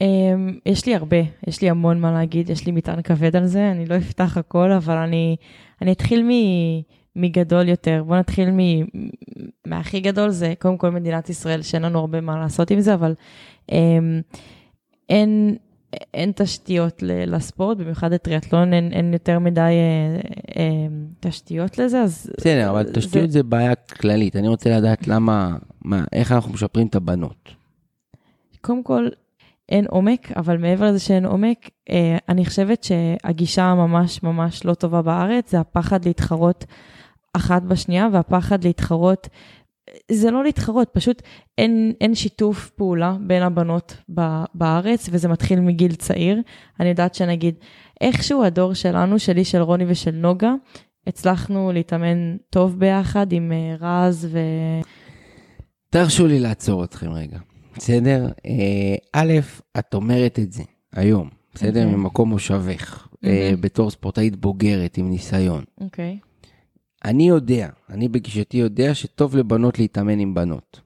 אמ, יש לי הרבה, יש לי המון מה להגיד, יש לי מטען כבד על זה, אני לא אפתח הכל, אבל אני, אני אתחיל מ, מגדול יותר. בוא נתחיל מ, מהכי גדול, זה קודם כל מדינת ישראל, שאין לנו הרבה מה לעשות עם זה, אבל אמ, אין, אין תשתיות ל- לספורט, במיוחד לטריאטלון, אין, אין יותר מדי אה, אה, תשתיות לזה, אז... בסדר, אבל תשתיות זה בעיה כללית. אני רוצה לדעת למה, מה, איך אנחנו משפרים את הבנות. קודם כל, אין עומק, אבל מעבר לזה שאין עומק, אה, אני חושבת שהגישה הממש ממש לא טובה בארץ, זה הפחד להתחרות אחת בשנייה, והפחד להתחרות, זה לא להתחרות, פשוט אין, אין שיתוף פעולה בין הבנות ב, בארץ, וזה מתחיל מגיל צעיר. אני יודעת שנגיד, איכשהו הדור שלנו, שלי, של רוני ושל נוגה, הצלחנו להתאמן טוב ביחד עם אה, רז ו... תרשו לי לעצור אתכם רגע, בסדר? אה, א', את אומרת את זה היום, בסדר? אוקיי. ממקום מושבך, אה, מהמם. בתור ספורטאית בוגרת עם ניסיון. אוקיי. אני יודע, אני בגישתי יודע שטוב לבנות להתאמן עם בנות.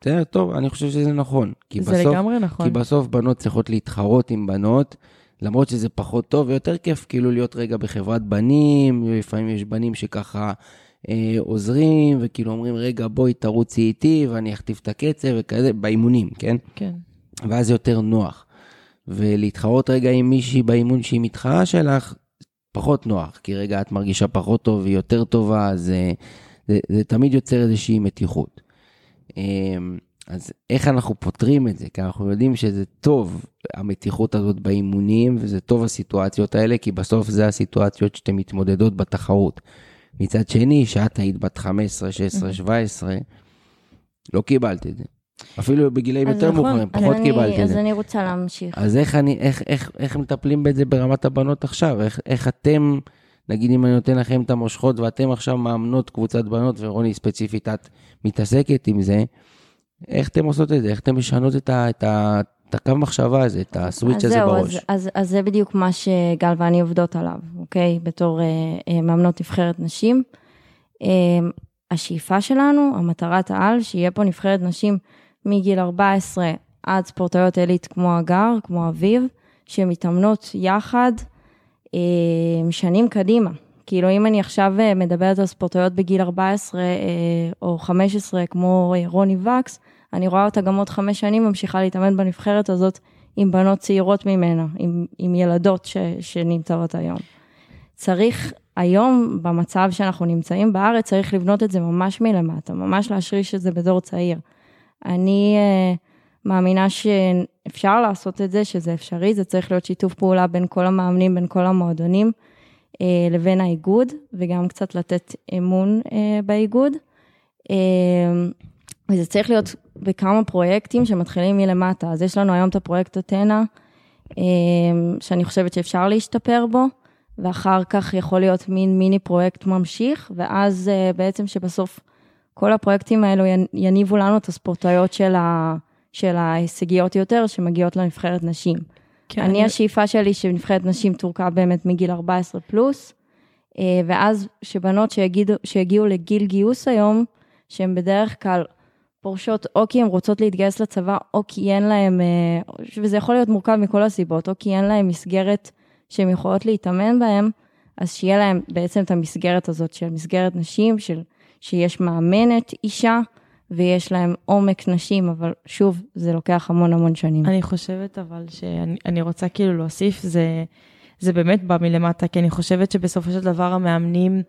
בסדר, טוב, אני חושב שזה נכון. כי זה בסוף, לגמרי נכון. כי בסוף בנות צריכות להתחרות עם בנות, למרות שזה פחות טוב ויותר כיף כאילו להיות רגע בחברת בנים, לפעמים יש בנים שככה אה, עוזרים, וכאילו אומרים, רגע, בואי תרוצי איתי ואני אכתיב את הקצב וכזה, באימונים, כן? כן. ואז זה יותר נוח. ולהתחרות רגע עם מישהי באימון שהיא מתחרה שלך, פחות נוח, כי רגע את מרגישה פחות טוב, היא יותר טובה, אז זה, זה, זה תמיד יוצר איזושהי מתיחות. אמ, אז איך אנחנו פותרים את זה? כי אנחנו יודעים שזה טוב, המתיחות הזאת באימונים, וזה טוב הסיטואציות האלה, כי בסוף זה הסיטואציות שאתן מתמודדות בתחרות. מצד שני, שאת היית בת 15, 16, 17, לא קיבלת את זה. אפילו בגילאים אז יותר נכון, מאוחרים, אז פחות אני- קיבלת את אז זה. אני רוצה להמשיך. אז איך, אני, איך, איך, איך מטפלים בזה ברמת הבנות עכשיו? איך, איך אתם, נגיד אם אני נותן לכם את המושכות ואתם עכשיו מאמנות קבוצת בנות, ורוני ספציפית את מתעסקת עם זה, איך אתם עושות את זה? איך אתם משנות את, ה, את, ה, את הקו מחשבה הזה, את הסוויץ' אז הזה זהו, בראש? אז, אז, אז זה בדיוק מה שגל ואני עובדות עליו, אוקיי? בתור אה, אה, מאמנות נבחרת נשים. אה, השאיפה שלנו, המטרת העל, שיהיה פה נבחרת נשים מגיל 14 עד ספורטאיות עילית כמו הגר, כמו אביב, שמתאמנות יחד אה, שנים קדימה. כאילו, אם אני עכשיו אה, מדברת על ספורטאיות בגיל 14 אה, או 15, כמו רוני וקס, אני רואה אותה גם עוד חמש שנים ממשיכה להתאמן בנבחרת הזאת עם בנות צעירות ממנה, עם, עם ילדות ש, שנמצאות היום. צריך היום, במצב שאנחנו נמצאים בארץ, צריך לבנות את זה ממש מלמטה, ממש להשריש את זה בדור צעיר. אני uh, מאמינה שאפשר לעשות את זה, שזה אפשרי, זה צריך להיות שיתוף פעולה בין כל המאמנים, בין כל המועדונים, uh, לבין האיגוד, וגם קצת לתת אמון uh, באיגוד. Uh, וזה צריך להיות בכמה פרויקטים שמתחילים מלמטה. אז יש לנו היום את הפרויקט אתנה, אה, שאני חושבת שאפשר להשתפר בו, ואחר כך יכול להיות מין מיני פרויקט ממשיך, ואז בעצם שבסוף כל הפרויקטים האלו יניבו לנו את הספורטאיות של, ה, של ההישגיות יותר, שמגיעות לנבחרת נשים. כן, אני, השאיפה שלי שנבחרת נשים תורכב באמת מגיל 14 פלוס, אה, ואז שבנות שיגידו, שיגיעו לגיל גיוס היום, שהן בדרך כלל פורשות או כי הן רוצות להתגייס לצבא, או כי אין להן, אה, וזה יכול להיות מורכב מכל הסיבות, או כי אין להן מסגרת שהן יכולות להתאמן בהן, אז שיהיה להן בעצם את המסגרת הזאת של מסגרת נשים, של, שיש מאמנת אישה, ויש להם עומק נשים, אבל שוב, זה לוקח המון המון שנים. אני חושבת אבל שאני אני רוצה כאילו להוסיף, זה, זה באמת בא מלמטה, כי אני חושבת שבסופו של דבר המאמנים,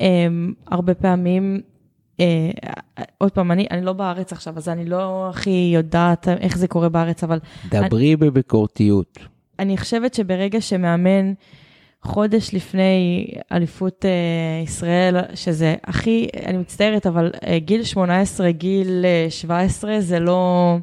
הם, הרבה פעמים, אה, עוד פעם, אני, אני לא בארץ עכשיו, אז אני לא הכי יודעת איך זה קורה בארץ, אבל דברי בביקורתיות. אני חושבת שברגע שמאמן חודש לפני אליפות אה, ישראל, שזה הכי, אני מצטערת, אבל אה, גיל 18, גיל אה, 17, זה לא...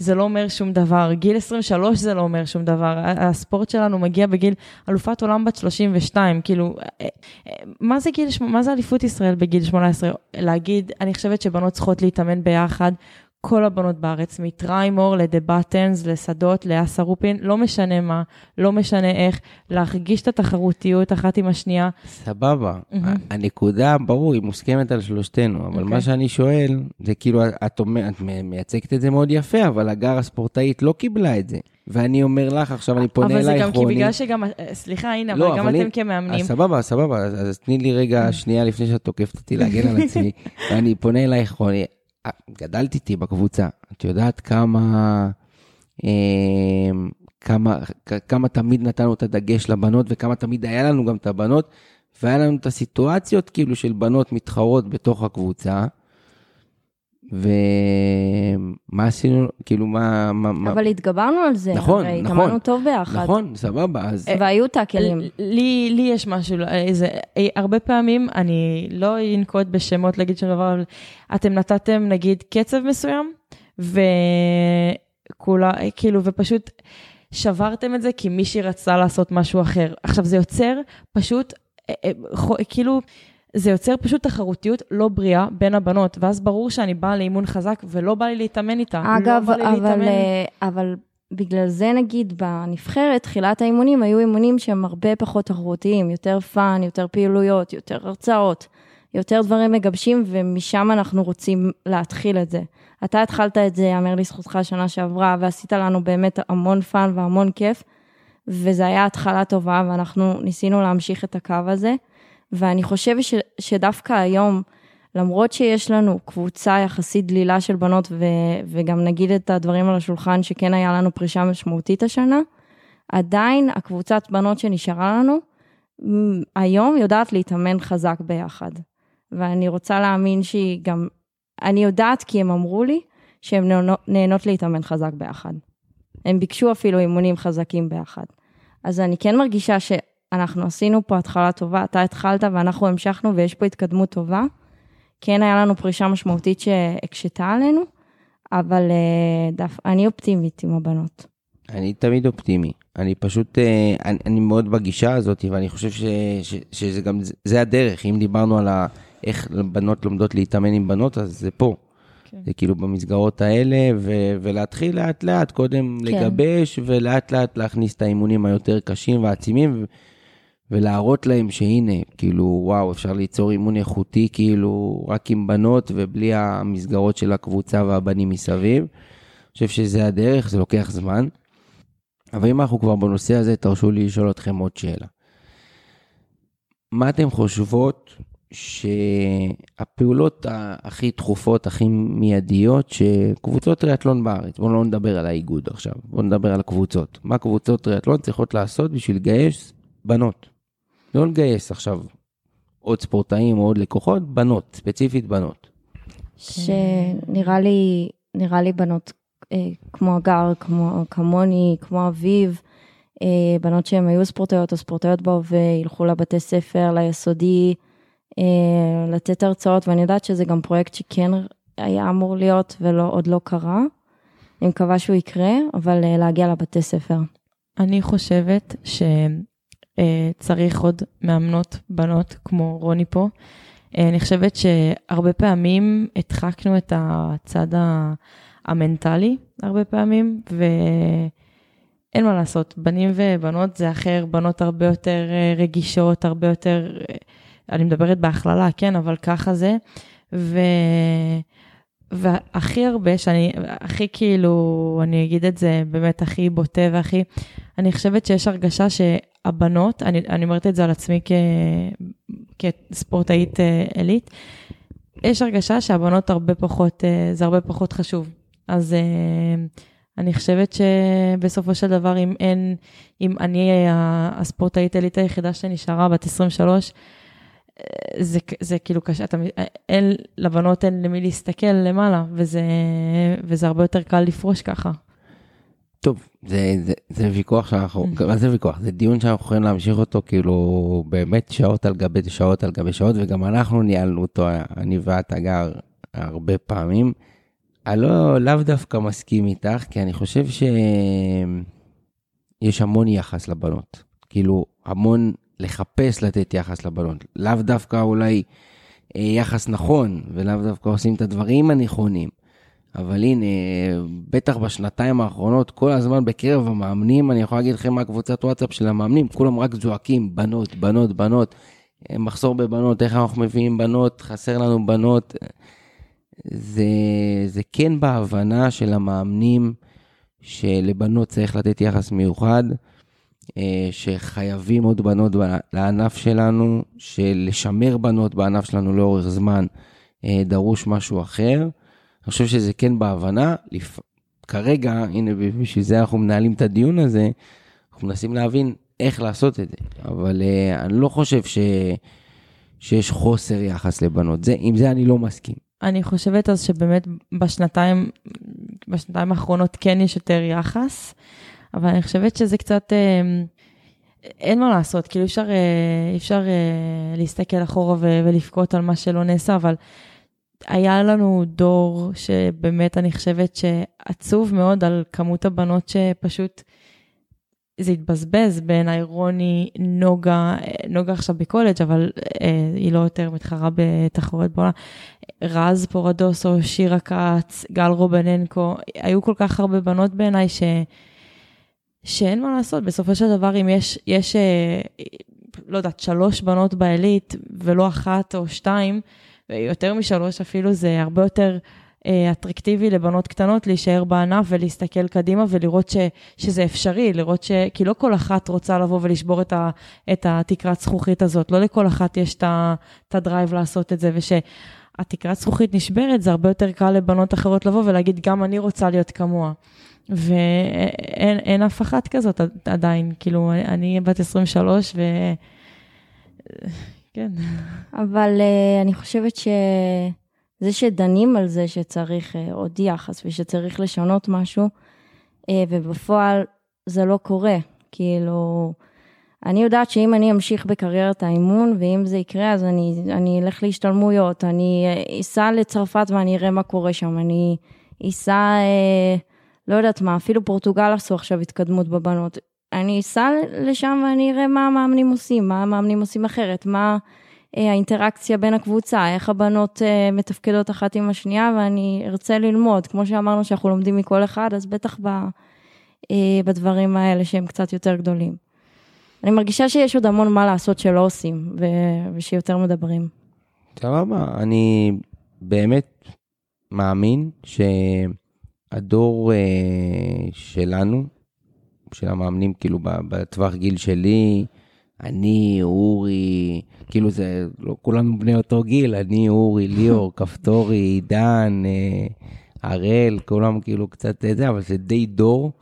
זה לא אומר שום דבר. גיל 23 זה לא אומר שום דבר. הספורט שלנו מגיע בגיל אלופת עולם בת 32, כאילו, אה, אה, מה זה גיל, מה זה אליפות ישראל בגיל 18? להגיד, אני חושבת שבנות צריכות להתאמן ביחד. כל הבנות בארץ, מטריימור לדה בטנס, לשדות, לאסה רופין, לא משנה מה, לא משנה איך, להרגיש את התחרותיות אחת עם השנייה. סבבה, הנקודה, ברור, היא מוסכמת על שלושתנו, אבל אוקיי. מה שאני שואל, זה כאילו, את אומר- את מייצגת את זה מאוד יפה, אבל הגר הספורטאית לא קיבלה את זה. ואני אומר לך, עכשיו אני פונה אבל זה אלייך, גם כי רוני. בגלל שגם, אה, סליחה, הנה, לא, אבל גם אבל אתם אם- כמאמנים, אז סבבה, סבבה, אז, אז תני לי רגע שנייה לפני שאת תוקפת אותי להגן על עצמי, ואני פונה אלייך, רוני, גדלת איתי בקבוצה, את יודעת כמה, אה, כמה, כמה תמיד נתנו את הדגש לבנות, וכמה תמיד היה לנו גם את הבנות, והיה לנו את הסיטואציות כאילו של בנות מתחרות בתוך הקבוצה, ומה עשינו, כאילו מה, מה, מה, אבל התגברנו על זה. נכון, הרי נכון. התאמנו טוב ביחד. נכון, סבבה, אז... והיו טאקלים. לי, לי יש משהו, איזה, אה, הרבה פעמים, אני לא אנקוט בשמות להגיד שום דבר, אבל אתם נתתם נגיד קצב מסוים, וכולה, כאילו, ופשוט שברתם את זה כי מישהי רצתה לעשות משהו אחר. עכשיו, זה יוצר פשוט, אה, אה, חו- כאילו, זה יוצר פשוט תחרותיות לא בריאה בין הבנות, ואז ברור שאני באה לאימון חזק ולא בא לי להתאמן איתה. אגב, לא בא לי אבל, להתאמן. אה, אבל בגלל זה נגיד בנבחרת, תחילת האימונים היו אימונים שהם הרבה פחות תחרותיים, יותר fun, יותר פעילויות, יותר הרצאות, יותר דברים מגבשים, ומשם אנחנו רוצים להתחיל את זה. אתה התחלת את זה, יאמר לזכותך, שנה שעברה, ועשית לנו באמת המון fun והמון כיף, וזו הייתה התחלה טובה, ואנחנו ניסינו להמשיך את הקו הזה, ואני חושבת ש, שדווקא היום, למרות שיש לנו קבוצה יחסית דלילה של בנות, ו, וגם נגיד את הדברים על השולחן, שכן היה לנו פרישה משמעותית השנה, עדיין הקבוצת בנות שנשארה לנו, היום יודעת להתאמן חזק ביחד. ואני רוצה להאמין שהיא גם, אני יודעת כי הם אמרו לי שהן נהנות, להתאמן חזק ביחד. הם ביקשו אפילו אימונים חזקים ביחד. אז אני כן מרגישה שאנחנו עשינו פה התחלה טובה, אתה התחלת ואנחנו המשכנו ויש פה התקדמות טובה. כן היה לנו פרישה משמעותית שהקשתה עלינו, אבל אה, דף, אני אופטימית עם הבנות. אני תמיד אופטימי. אני פשוט, אה, אני, אני מאוד בגישה הזאת, ואני חושב ש, ש, שזה גם, זה, הדרך. אם דיברנו על ה, איך בנות לומדות להתאמן עם בנות, אז זה פה. כן. זה כאילו במסגרות האלה, ו, ולהתחיל לאט לאט, קודם כן. לגבש, ולאט לאט להכניס את האימונים היותר קשים ועצימים, ולהראות להם שהנה, כאילו, וואו, אפשר ליצור אימון איכותי, כאילו, רק עם בנות, ובלי המסגרות של הקבוצה והבנים מסביב. אני חושב שזה הדרך, זה לוקח זמן. אבל אם אנחנו כבר בנושא הזה, תרשו לי לשאול אתכם עוד שאלה. מה אתן חושבות שהפעולות הכי דחופות, הכי מיידיות, שקבוצות טריאטלון בארץ, בואו לא נדבר על האיגוד עכשיו, בואו נדבר על הקבוצות. מה קבוצות טריאטלון צריכות לעשות בשביל לגייס בנות? לא לגייס עכשיו עוד ספורטאים או עוד לקוחות, בנות, ספציפית בנות. שנראה לי, נראה לי בנות אה, כמו הגר, כמו, כמוני, כמו אביב, אה, בנות שהן היו ספורטאיות או ספורטאיות בהווה, ילכו לבתי ספר, ליסודי, אה, לתת הרצאות, ואני יודעת שזה גם פרויקט שכן היה אמור להיות ועוד לא קרה. אני מקווה שהוא יקרה, אבל אה, להגיע לבתי ספר. אני חושבת שצריך עוד מאמנות בנות כמו רוני פה. אה, אני חושבת שהרבה פעמים הדחקנו את הצד המנטלי, הרבה פעמים, ואין מה לעשות, בנים ובנות זה אחר, בנות הרבה יותר אה, רגישות, הרבה יותר, אה, אני מדברת בהכללה, כן, אבל ככה זה. ו... והכי הרבה, שאני, הכי כאילו, אני אגיד את זה באמת הכי בוטה והכי, אני חושבת שיש הרגשה שהבנות, אני, אני אומרת את זה על עצמי כ, כספורטאית אה, עילית, יש הרגשה שהבנות הרבה פחות, אה, זה הרבה פחות חשוב. אז אה, אני חושבת שבסופו של דבר, אם אין, אם אני הספורטאית עילית היחידה שנשארה, בת 23, אה, זה, זה כאילו קשה, אתה, אין, לבנות אין למי להסתכל למעלה, וזה, וזה הרבה יותר קל לפרוש ככה. טוב, זה, זה, זה ויכוח שאנחנו, מה זה ויכוח? זה דיון שאנחנו יכולים להמשיך אותו כאילו באמת שעות על גבי שעות על גבי שעות, וגם אנחנו ניהלנו אותו, אני ואת אגר, הרבה פעמים. אני לא, לאו דווקא מסכים איתך, כי אני חושב שיש המון יחס לבנות. כאילו, המון לחפש לתת יחס לבנות. לאו דווקא אולי אה, יחס נכון, ולאו דווקא עושים את הדברים הנכונים. אבל הנה, בטח בשנתיים האחרונות, כל הזמן בקרב המאמנים, אני יכול להגיד לכם מה קבוצת וואטסאפ של המאמנים, כולם רק זועקים, בנות, בנות, בנות. מחסור בבנות, איך אנחנו מביאים בנות, חסר לנו בנות. זה, זה כן בהבנה של המאמנים שלבנות צריך לתת יחס מיוחד, אה, שחייבים עוד בנות לענף שלנו, שלשמר בנות בענף שלנו לאורך זמן אה, דרוש משהו אחר. אני חושב שזה כן בהבנה. לפ... כרגע, הנה, בשביל זה אנחנו מנהלים את הדיון הזה, אנחנו מנסים להבין איך לעשות את זה. אבל uh, אני לא חושב ש... שיש חוסר יחס לבנות. זה, עם זה אני לא מסכים. אני חושבת אז שבאמת בשנתיים, בשנתיים האחרונות כן יש יותר יחס, אבל אני חושבת שזה קצת, אה, אין מה לעשות, כאילו אפשר, אה, אפשר אה, להסתכל אחורה ולבכות על מה שלא נעשה, אבל היה לנו דור שבאמת אני חושבת שעצוב מאוד על כמות הבנות שפשוט זה התבזבז בין האירוני, נוגה, נוגה עכשיו בקולג', אבל אה, היא לא יותר מתחרה בתחרויות בעולם. רז פורדוסו, שירה כץ, גל רובננקו, היו כל כך הרבה בנות בעיניי ש... שאין מה לעשות, בסופו של דבר אם יש, יש אה, לא יודעת, שלוש בנות בעילית ולא אחת או שתיים, יותר משלוש אפילו, זה הרבה יותר אה, אטרקטיבי לבנות קטנות להישאר בענף ולהסתכל קדימה ולראות ש, שזה אפשרי, לראות ש... כי לא כל אחת רוצה לבוא ולשבור את, ה, את התקרת זכוכית הזאת, לא לכל אחת יש את הדרייב לעשות את זה, ושהתקרת זכוכית נשברת, זה הרבה יותר קל לבנות אחרות לבוא ולהגיד, גם אני רוצה להיות כמוה. ואין אף אחת כזאת עדיין, כאילו, אני בת 23 ו... כן. אבל uh, אני חושבת שזה שדנים על זה שצריך uh, עוד יחס ושצריך לשנות משהו, uh, ובפועל זה לא קורה. כאילו, אני יודעת שאם אני אמשיך בקריירת האימון, ואם זה יקרה, אז אני, אני אלך להשתלמויות, אני אסע לצרפת ואני אראה מה קורה שם, אני אסע, uh, לא יודעת מה, אפילו פורטוגל עשו עכשיו התקדמות בבנות. אני אסע לשם ואני אראה מה המאמנים עושים, מה המאמנים עושים אחרת, מה אה, האינטראקציה בין הקבוצה, איך הבנות אה, מתפקדות אחת עם השנייה, ואני ארצה ללמוד. כמו שאמרנו שאנחנו לומדים מכל אחד, אז בטח ב, אה, בדברים האלה שהם קצת יותר גדולים. אני מרגישה שיש עוד המון מה לעשות שלא עושים, ו- ושיותר מדברים. סבבה, אני באמת מאמין שהדור שלנו, של המאמנים, כאילו בטווח גיל שלי, אני, אורי, כאילו זה, לא כולנו בני אותו גיל, אני, אורי, ליאור, כפתורי, עידן, אה, הראל, כולם כאילו קצת זה, אבל זה די דור.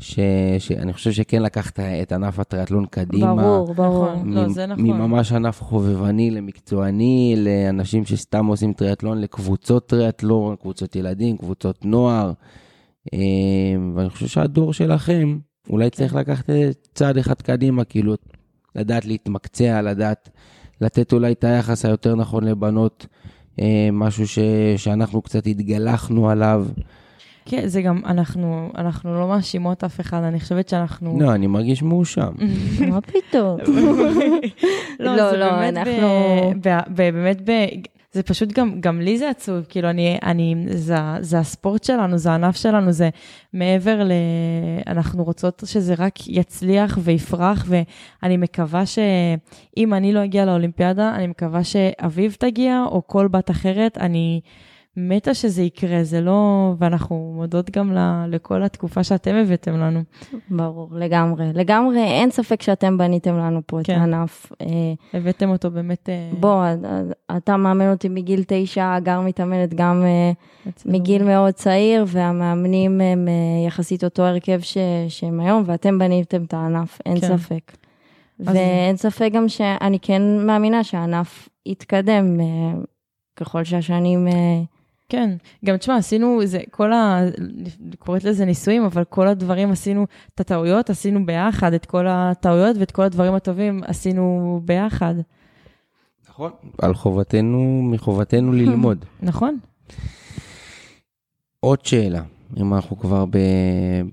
ש, שאני חושב שכן לקחת את ענף הטריאטלון קדימה. ברור, ברור. מ, לא, זה נכון. ממש ענף חובבני למקצועני, לאנשים שסתם עושים טריאטלון, לקבוצות טריאטלון, קבוצות ילדים, קבוצות נוער. אה, ואני חושב שהדור שלכם, אולי צריך לקחת צעד אחד קדימה, כאילו, לדעת להתמקצע, לדעת לתת אולי את היחס היותר נכון לבנות, אה, משהו ש, שאנחנו קצת התגלחנו עליו. כן, זה גם, אנחנו, אנחנו לא מאשימות אף אחד, אני חושבת שאנחנו... לא, אני מרגיש מאושם. מה פתאום? לא, לא, לא, אנחנו... באמת, זה פשוט גם, גם לי זה עצוב, כאילו אני, אני, זה, זה הספורט שלנו, זה הענף שלנו, זה מעבר ל... אנחנו רוצות שזה רק יצליח ויפרח, ואני מקווה שאם אני לא אגיע לאולימפיאדה, אני מקווה שאביב תגיע, או כל בת אחרת, אני... מתה שזה יקרה, זה לא... ואנחנו מודות גם ל... לכל התקופה שאתם הבאתם לנו. ברור, לגמרי. לגמרי, אין ספק שאתם בניתם לנו פה כן. את הענף. אה, הבאתם אותו באמת... אה, בוא, אתה מאמן אותי מגיל תשע, הגר מתאמנת גם אה, מגיל מאוד צעיר, והמאמנים הם יחסית אותו הרכב ש... שהם היום, ואתם בניתם את הענף, אין כן. ספק. ואין ספק גם שאני כן מאמינה שהענף יתקדם ככל שהשנים... כן, גם תשמע, עשינו, זה, כל ה... קוראת לזה ניסויים, אבל כל הדברים עשינו, את הטעויות עשינו ביחד, את כל הטעויות ואת כל הדברים הטובים עשינו ביחד. נכון. על חובתנו, מחובתנו ללמוד. נכון. עוד שאלה, אם אנחנו כבר ב,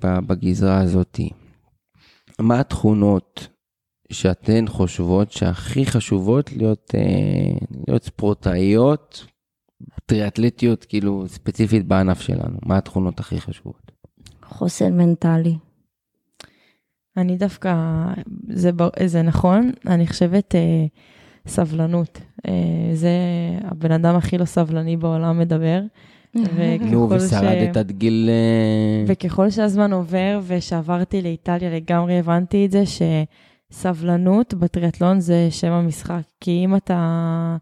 ב, בגזרה הזאת. מה התכונות שאתן חושבות שהכי חשובות להיות, אה, להיות ספורטאיות, טריאטלטיות, כאילו ספציפית בענף שלנו? מה התכונות הכי חשובות? חוסן מנטלי. אני דווקא, זה, זה נכון, אני חושבת אה, סבלנות. אה, זה הבן אדם הכי לא סבלני בעולם מדבר. נו, ושרדת עד גיל... אה, וככל שהזמן עובר ושעברתי לאיטליה לגמרי הבנתי את זה שסבלנות בטריאטלון זה שם המשחק. כי אם אתה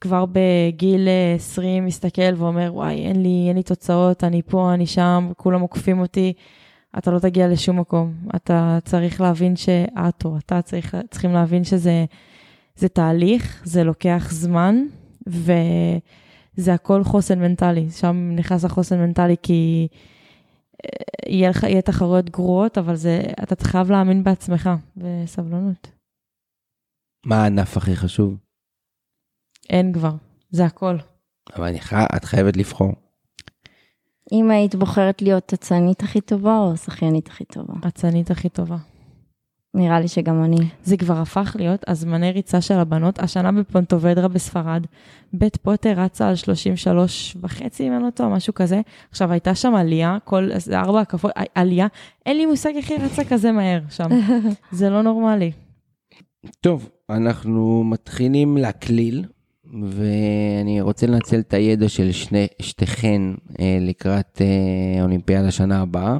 כבר בגיל אה, 20 מסתכל ואומר וואי אין לי, אין לי תוצאות, אני פה, אני שם, כולם עוקפים אותי, אתה לא תגיע לשום מקום. אתה צריך להבין שאת או אתה צריך, צריכים להבין שזה זה תהליך, זה לוקח זמן וזה הכל חוסן מנטלי. שם נכנס החוסן מנטלי כי... יהיה לך, יהיה תחרויות גרועות, אבל זה, אתה חייב להאמין בעצמך, וסבלנות. מה הענף הכי חשוב? אין כבר, זה הכל. אבל אני חי... את חייבת לבחור. אם היית בוחרת להיות אצנית הכי טובה או שחיינית הכי טובה? אצנית הכי טובה. נראה לי שגם אני. זה כבר הפך להיות הזמני ריצה של הבנות. השנה בפונטובדרה בספרד, בית פוטר רצה על 33 וחצי, אם אני לא טועה, משהו כזה. עכשיו, הייתה שם עלייה, כל זה ארבע הקפות, עלייה, אין לי מושג איך היא רצה כזה מהר שם. זה לא נורמלי. טוב, אנחנו מתחילים להקליל, ואני רוצה לנצל את הידע של שני, שתיכן אה, לקראת אה, אולימפיאדה שנה הבאה,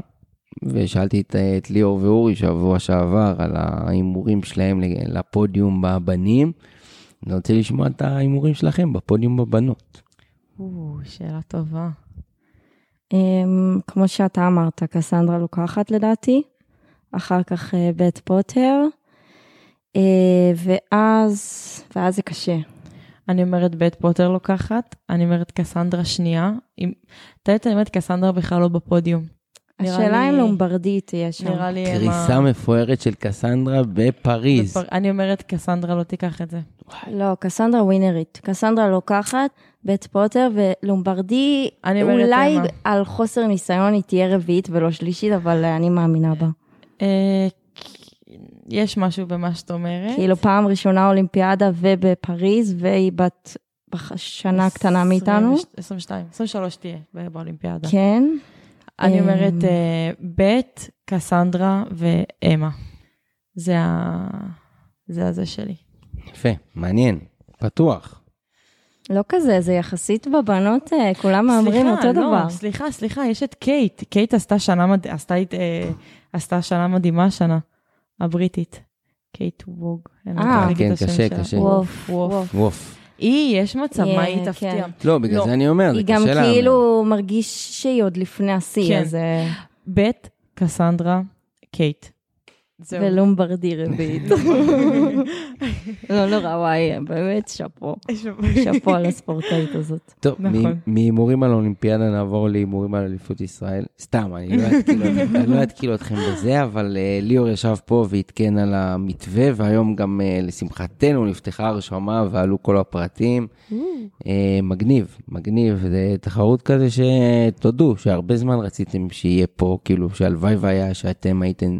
ושאלתי את, אה, את ליאור ואורי שבוע שעבר על ההימורים שלהם לפודיום בבנים. אני רוצה לשמוע את ההימורים שלכם בפודיום בבנות. או, שאלה טובה. אמ, כמו שאתה אמרת, קסנדרה לוקחת לדעתי, אחר כך אה, בית פוטר, אה, ואז, ואז זה קשה. אני אומרת בית פוטר לוקחת, אני אומרת קסנדרה שנייה. אם... את יודעת, אני אומרת קסנדרה בכלל לא בפודיום. השאלה אם לומברדי תהיה שם. נראה לי... קריסה מפוארת של קסנדרה בפריז. בפר- אני אומרת קסנדרה לא תיקח את זה. לא, קסנדרה ווינרית. קסנדרה לוקחת, בית פוטר ולומברדי, אולי. על חוסר ניסיון היא תהיה רביעית ולא שלישית, אבל אה, אני מאמינה בה. יש משהו במה שאת אומרת. כאילו פעם ראשונה אולימפיאדה ובפריז, והיא בת בח- שנה קטנה מאיתנו. 22, 23 תהיה באולימפיאדה. כן. אני אמ, אומרת אה, בית, קסנדרה ואמה. זה ה... זה הזה שלי. יפה, מעניין, פתוח. לא כזה, זה יחסית בבנות, אה, כולם מהמרים אותו לא, דבר. סליחה, סליחה, יש את קייט. קייט עשתה שנה, מד... עשתה, אה, עשתה שנה מדהימה השנה, הבריטית. קייט וו. אה, כן, קשה. קשה. ווף, ווף. היא, יש מצב, היא, מה היא כן. תפתיע. לא, בגלל לא. זה אני אומר, זה היא קשה גם להאמין. כאילו מרגיש שהיא עוד לפני השיא, כן. אז... אה, בת', קסנדרה, קייט. זהו. ולומברדי רביעית. לא נורא, וואי, באמת שאפו. שאפו על הספורטאית הזאת. טוב, נכון. מהימורים על אולימפיאדה נעבור להימורים על אליפות ישראל. סתם, אני לא אתקיל אתכם- לא בזה, אבל אה, ליאור ישב פה ועדכן על המתווה, והיום גם אה, לשמחתנו נפתחה הרשמה ועלו כל הפרטים. אה, מגניב, מגניב, זה תחרות כזה שתודו שהרבה זמן רציתם שיהיה פה, כאילו שהלוואי והיה שאתם הייתם,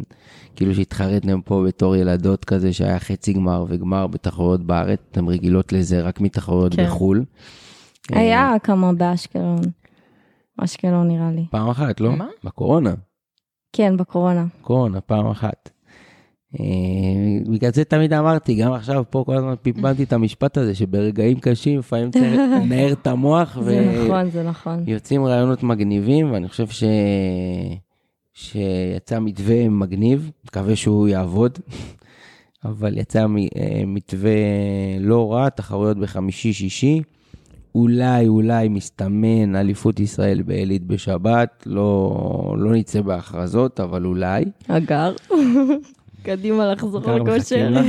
כאילו שהתחרתם פה בתור ילדות כזה שהיה חצי גמר וגמר בתחרויות בארץ, אתן רגילות לזה רק מתחרויות כן. בחו"ל. אה, היה כמה באשקלון. אשקלון נראה לי. פעם אחת, לא? מה? בקורונה, כן, בקורונה. קורונה, פעם אחת. אה, בגלל זה תמיד אמרתי, גם עכשיו פה כל הזמן פיפלתי את המשפט הזה, שברגעים קשים לפעמים צריך לנער את המוח, זה נכון, זה נכון. ויוצאים רעיונות מגניבים, ואני חושב ש... שיצא מתווה מגניב, מקווה שהוא יעבוד, אבל יצא אה, מתווה לא רע, תחרויות בחמישי-שישי. אולי, אולי מסתמן אליפות ישראל בעילית בשבת, לא, לא נצא בהכרזות, אבל אולי. אגר. קדימה לחזור לכושר.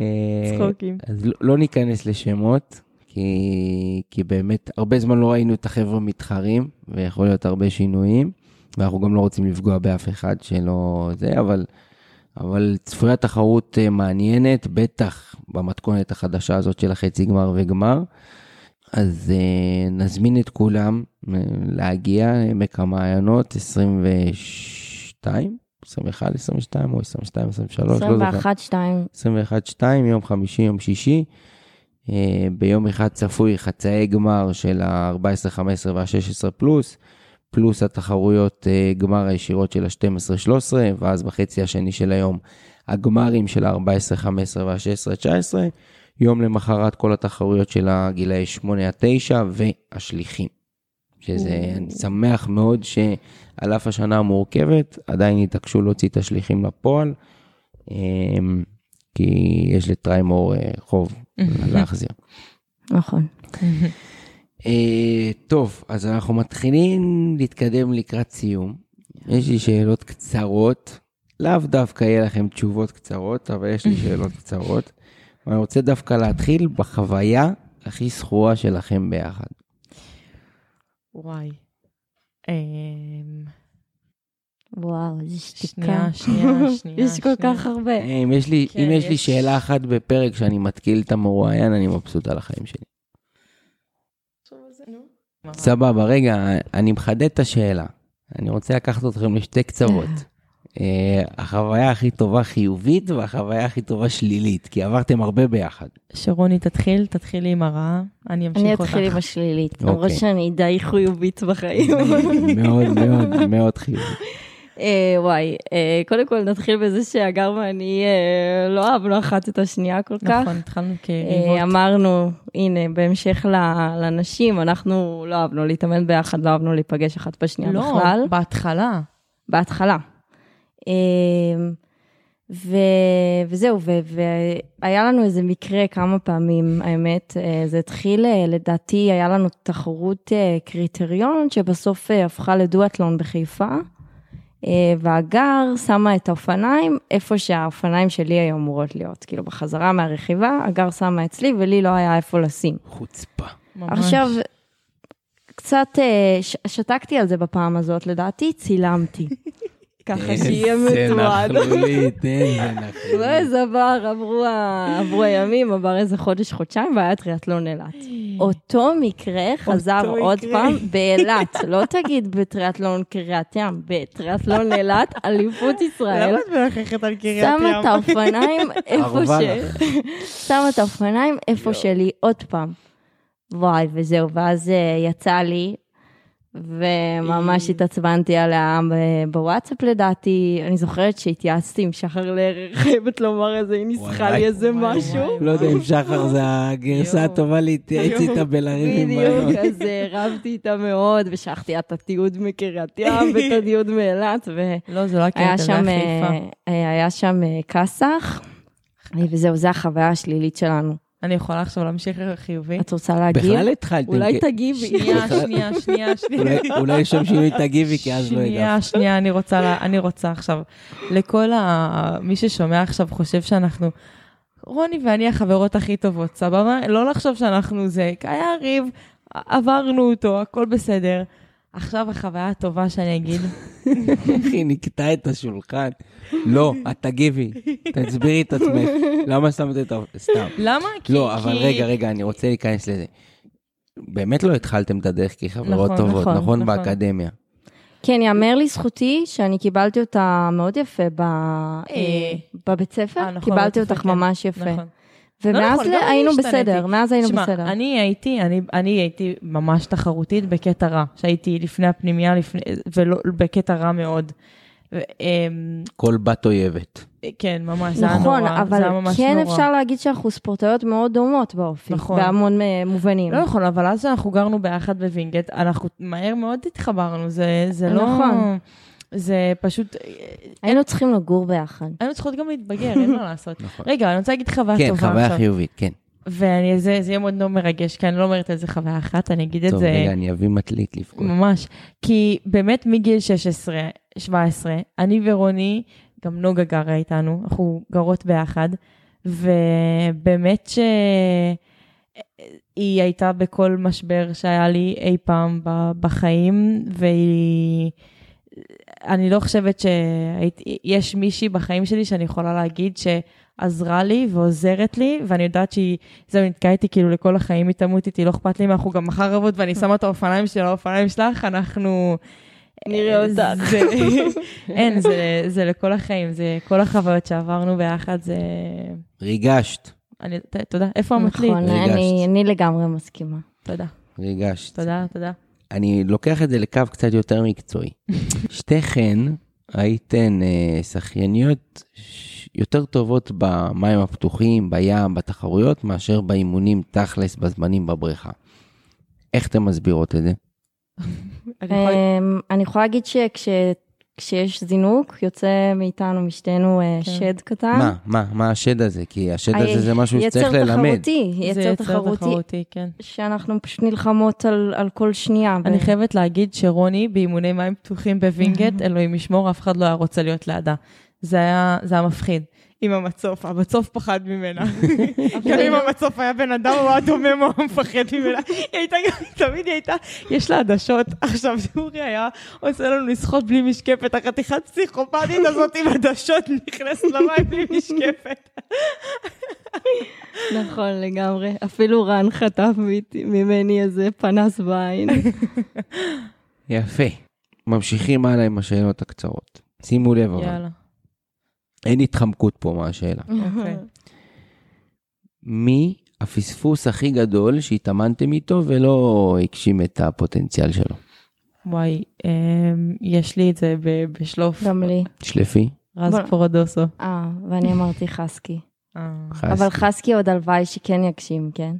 אה, צחוקים. אז לא, לא ניכנס לשמות, כי כי, כי באמת, הרבה זמן לא ראינו את החבר'ה מתחרים, ויכול להיות הרבה שינויים, ואנחנו גם לא רוצים לפגוע באף אחד שלא זה, אבל, אבל צפויה תחרות אה, מעניינת, בטח במתכונת החדשה הזאת של החצי גמר וגמר. אז uh, נזמין את כולם uh, להגיע, עמק המעיינות, 22, 21, 22 או 22, 23, לא זוכר. 21, 2. 21, 2, יום חמישי, יום שישי. Uh, ביום אחד צפוי חצאי גמר של ה-14, 15 וה-16 פלוס, פלוס התחרויות uh, גמר הישירות של ה-12, 13, ואז בחצי השני של היום הגמרים של ה-14, 15 וה-16, 19. יום למחרת כל התחרויות של הגילאי 8 עד 9 והשליחים. שזה, אני שמח מאוד שעל אף השנה המורכבת, עדיין התעקשו להוציא את השליחים לפועל, אמ, כי יש לטריימור אה, חוב להחזיר. נכון. אה, טוב, אז אנחנו מתחילים להתקדם לקראת סיום. יש לי שאלות קצרות, לאו דווקא יהיה לכם תשובות קצרות, אבל יש לי שאלות קצרות. אני רוצה דווקא להתחיל בחוויה הכי זכורה שלכם ביחד. וואי. אמ, וואו, איזה שתיקה. שנייה, שנייה, שנייה. יש כל. כך הרבה. אם יש לי, כן, אם יש לי יש. שאלה אחת בפרק שאני מתקיל את המרואיין, אני מבסוט על החיים שלי. סבבה, רגע, אני מחדד את השאלה. אני רוצה לקחת אתכם לשתי קצוות. אה, החוויה הכי טובה חיובית והחוויה הכי טובה שלילית, כי עברתם הרבה ביחד. שרוני תתחיל, תתחילי עם הרעה, אני אמשיך אני אותך. אתחיל עם השלילית, למרות אוקיי. שאני די חיובית בחיים. מאוד מאוד מאוד חיובית. אה, וואי, אה, קודם כל נתחיל בזה שהגר ואני אה, לא אהבנו אחת את השנייה כל כך. נכון, התחלנו אה, כריבות. אמרנו, הנה, בהמשך ל- לנשים, אנחנו לא אהבנו להתאמן ביחד, לא אהבנו להיפגש אחת בשנייה לא, בכלל. בהתחלה. בהתחלה. אמ, ו... וזהו, ו... והיה לנו איזה מקרה כמה פעמים, האמת. אה, זה התחיל, אה, לדעתי, היה לנו תחרות אה, קריטריון, שבסוף אה, הפכה לדואטלון בחיפה, אה, והגר שמה את האופניים איפה שהאופניים שלי היו אמורות להיות. כאילו, בחזרה מהרכיבה, הגר שמה אצלי, ולי לא היה איפה לשים. חוצפה. ממש. עכשיו, קצת אה, ש- שתקתי על זה בפעם הזאת, לדעתי צילמתי. ככה שיהיה מתועד. איזה נכלולית, איזה נכלולית. ואז עבר, עברו ה- עברו הימים, עבר איזה חודש, חודשיים, והיה טריאטלון אילת. אותו מקרה חזר אותו עוד מקרה. פעם באילת, לא תגיד בטריאטלון קריית ים, בטריאטלון אילת, אליפות ישראל. למה את מלככת על קריית ים? שמה את האופניים איפה ש... שמה את האופניים איפה שלי, עוד פעם. וואי, וזהו, ואז אה, יצא לי, וממש התעצבנתי עליה ב- בוואטסאפ לדעתי. אני זוכרת שהתייעצתי עם שחר לרר, חייבת לומר איזה, היא ניסחה לי איזה וואי, משהו. וואי. לא יודע אם שחר זה הגרסה. הטובה להתייעץ איתה בלריב עם בדיוק. אז אה, רבתי איתה מאוד, ושלחתי את התיעוד מקריית ים ואת התיעוד מאילת, ו... לא, זה לא הקריית, זה שם, היה חיפה. אה, היה שם אה, כסח, אה, וזהו, זו החוויה השלילית שלנו. אני יכולה עכשיו להמשיך חיובי? את רוצה להגיב? בכלל התחלתם. אולי תגיבי. שנייה, שנייה, שנייה, שנייה. אולי- שם שינוי תגיבי, כי אז לא הגבת. שנייה, שנייה, אני רוצה, לה- אני רוצה עכשיו, לכל ה... מי ששומע עכשיו חושב שאנחנו, רוני ואני החברות הכי טובות, סבבה? לא לחשוב שאנחנו זה, היה ריב, עברנו אותו, הכל בסדר. עכשיו החוויה הטובה שאני אגיד, אחי, נקטע את השולחן. לא, את תגיבי, תסבירי את עצמך. למה שמת את ה... סתם. למה? כי... לא, אבל רגע, רגע, אני רוצה להיכנס לזה. באמת לא התחלתם את הדרך כחברות נכון, טובות, נכון, נכון? נכון. באקדמיה. כן, יאמר לזכותי שאני קיבלתי אותה מאוד יפה ב... אה, בבית ספר, אה, קיבלתי אותך כן. ממש יפה. נכון. ומאז נכון, גם אני היינו. בסדר, מאז היינו שמע, בסדר. אני הייתי, אני, אני הייתי ממש תחרותית בקטע רע, שהייתי לפני הפנימייה, לפני, ולא, בקטע רע מאוד. ו, אמ, כל בת אויבת. כן, ממש, זה היה נכון, נורא, אבל זה היה ממש כן נורא. אפשר להגיד שאנחנו ספורטאיות מאוד דומות באופי, נכון. בהמון אה, מובנים. לא נכון, אבל אז אנחנו גרנו ביחד בווינגייט, אנחנו מהר מאוד התחברנו, זה, זה לא... זה פשוט... היינו צריכים לגור ביחד. היינו צריכות גם להתבגר, אין מה לעשות. נכון. רגע, אני רוצה להגיד חוויה כן, טובה חוויה עכשיו. חיובית, כן. וזה זה יהיה מאוד מאוד מרגש, כי אני לא אומרת איזה חוויה אחת, אני אגיד את טוב, זה... רגע, אני אביא מטלית לבכות. ממש. כי באמת מגיל 16, 17, אני ורוני, גם נוגה גרה איתנו, אנחנו גרות ביחד, ובאמת ש... היא הייתה בכל משבר שהיה לי אי פעם בחיים, והיא... אני לא חושבת שיש מישהי בחיים שלי שאני יכולה להגיד שעזרה לי ועוזרת לי, ואני יודעת שהיא, זהו, היא נתקעה איתי כאילו לכל החיים, היא תמות איתי, לא אכפת לי אם אנחנו גם מחר רבות, ואני שמה את האופניים שלי על האופניים שלך, אנחנו... נראה אותך. זה, אין, זה, זה לכל החיים, זה כל החוויות שעברנו ביחד, זה... ריגשת, אני, ת- תודה. איפה המקליט? נכון, אני לגמרי מסכימה. תודה. ריגשת. תודה, תודה. אני לוקח את זה לקו קצת יותר מקצועי. שתיכן הייתן אה, שחייניות ש- יותר טובות במים הפתוחים, בים, בתחרויות, מאשר באימונים תכלס בזמנים בבריכה. איך אתן מסבירות את זה? אני יכולה- אמ, אני שכשיש זינוק, יוצא מאיתנו, משתינו, אה, כן. שד קטן. מה, מה, מה השד הזה? כי השד הזה זה משהו שצריך יצר ללמד. תחרותי, זה יצר תחרותי, תחרותי, כן. שאנחנו פשוט נלחמות על, על כל שנייה. אני ו- חייבת להגיד שרוני באימוני מים פתוחים בווינגייט, אלוהים ישמור, אף אחד לא היה רוצה להיות לידה. זה היה, זה היה מפחיד. עם המצוף, המצוף פחד ממנה. גם אם המצוף היה בן אדם, הוא היה דומם, הוא היה מפחד ממנה. היא הייתה גם, תמיד היא הייתה, יש לה עדשות. עכשיו, אורי היה עושה לנו לשחות בלי משקפת, החתיכת פסיכופתית הזאת עם עדשות נכנסת למים בלי משקפת. נכון, לגמרי. אפילו רן חטף ממני איזה פנס בעין. יפה. ממשיכים הלאה עם השאלות הקצרות. שימו לב אבל, יאללה. אין התחמקות פה מהשאלה. אוקיי. מי הפספוס הכי גדול שהתאמנתם איתו ולא הגשים את הפוטנציאל שלו? וואי, אמ, יש לי את זה בשלוף. גם לי. שלפי? רז פורדוסו. אה, ואני אמרתי חסקי. אה. אבל חסקי עוד הלוואי שכן יגשים, כן?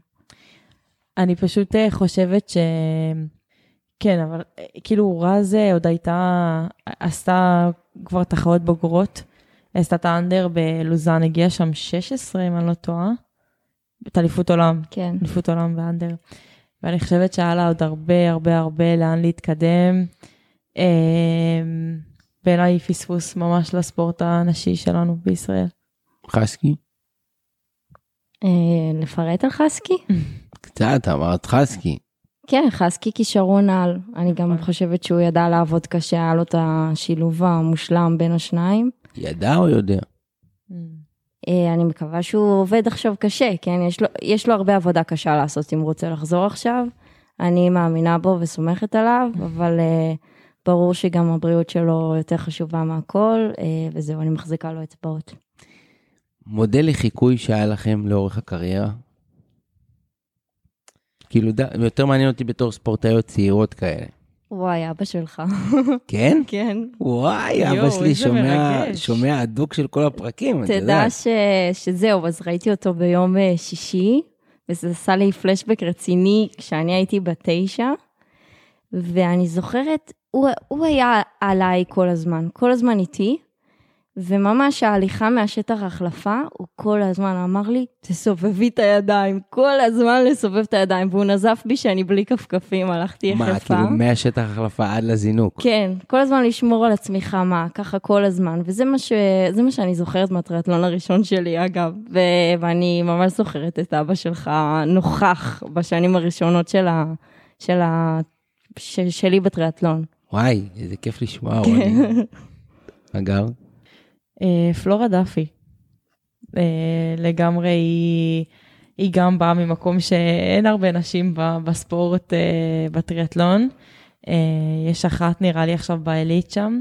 אני פשוט אה, חושבת ש... כן, אבל אה, כאילו רז עוד הייתה, עשתה כבר תחרות בוגרות, עשתה את האנדר בלוזאן, הגיעה שם 16, אם אני לא טועה, את אליפות עולם, כן. אליפות עולם באנדר. ואני חושבת שהיה לה עוד הרבה הרבה הרבה לאן להתקדם. אה, בעיניי היא פספוס ממש לספורט הנשי שלנו בישראל. חסקי? אה, לפרט על חסקי? קצת, אמרת חסקי. כן, חסקי כישרון על. אני גם נכון. חושבת שהוא ידע לעבוד קשה, היה לו את השילוב המושלם בין השניים. ידע או יודע? אה, אני מקווה שהוא עובד עכשיו קשה, כן? יש לו, יש לו הרבה עבודה קשה לעשות אם הוא רוצה לחזור עכשיו. אני מאמינה בו וסומכת עליו, אבל אה, ברור שגם הבריאות שלו יותר חשובה מהכל, אה, וזהו, אני מחזיקה לו אצבעות. מודל לחיקוי שהיה לכם לאורך הקריירה? כאילו, יותר מעניין אותי בתור ספורטאיות צעירות כאלה. וואי, אבא שלך. כן? כן. וואי, אבא שלי שומע. שומע הדוק של כל הפרקים, את תדע יודעת. ש... שזהו, אז ראיתי אותו ביום אה, שישי, וזה עשה לי פלשבק רציני כשאני הייתי בת תשע, ואני זוכרת, הוא, הוא היה עליי כל הזמן, כל הזמן איתי, וממש ההליכה מהשטח החלפה, הוא כל הזמן אמר לי, תסובבי את הידיים, כל הזמן לסובב את הידיים, והוא נזף בי שאני בלי כפכפים, הלכתי יחפה. מה, כאילו מהשטח החלפה עד לזינוק. כן, כל הזמן לשמור על עצמי חמה, ככה כל הזמן, וזה מה, ש... זה מה שאני זוכרת מהטריאטלון הראשון שלי, אגב, ו... ואני ממש זוכרת את אבא שלך נוכח בשנים הראשונות של ה... של ה... ש... שלי בטריאטלון. וואי, איזה כיף לשמוע, כן. רוני. אגב, פלורה דאפי. אה, לגמרי היא, היא גם באה ממקום שאין הרבה נשים בספורט, אה, בטריאטלון. אה, יש אחת נראה לי עכשיו בעילית שם,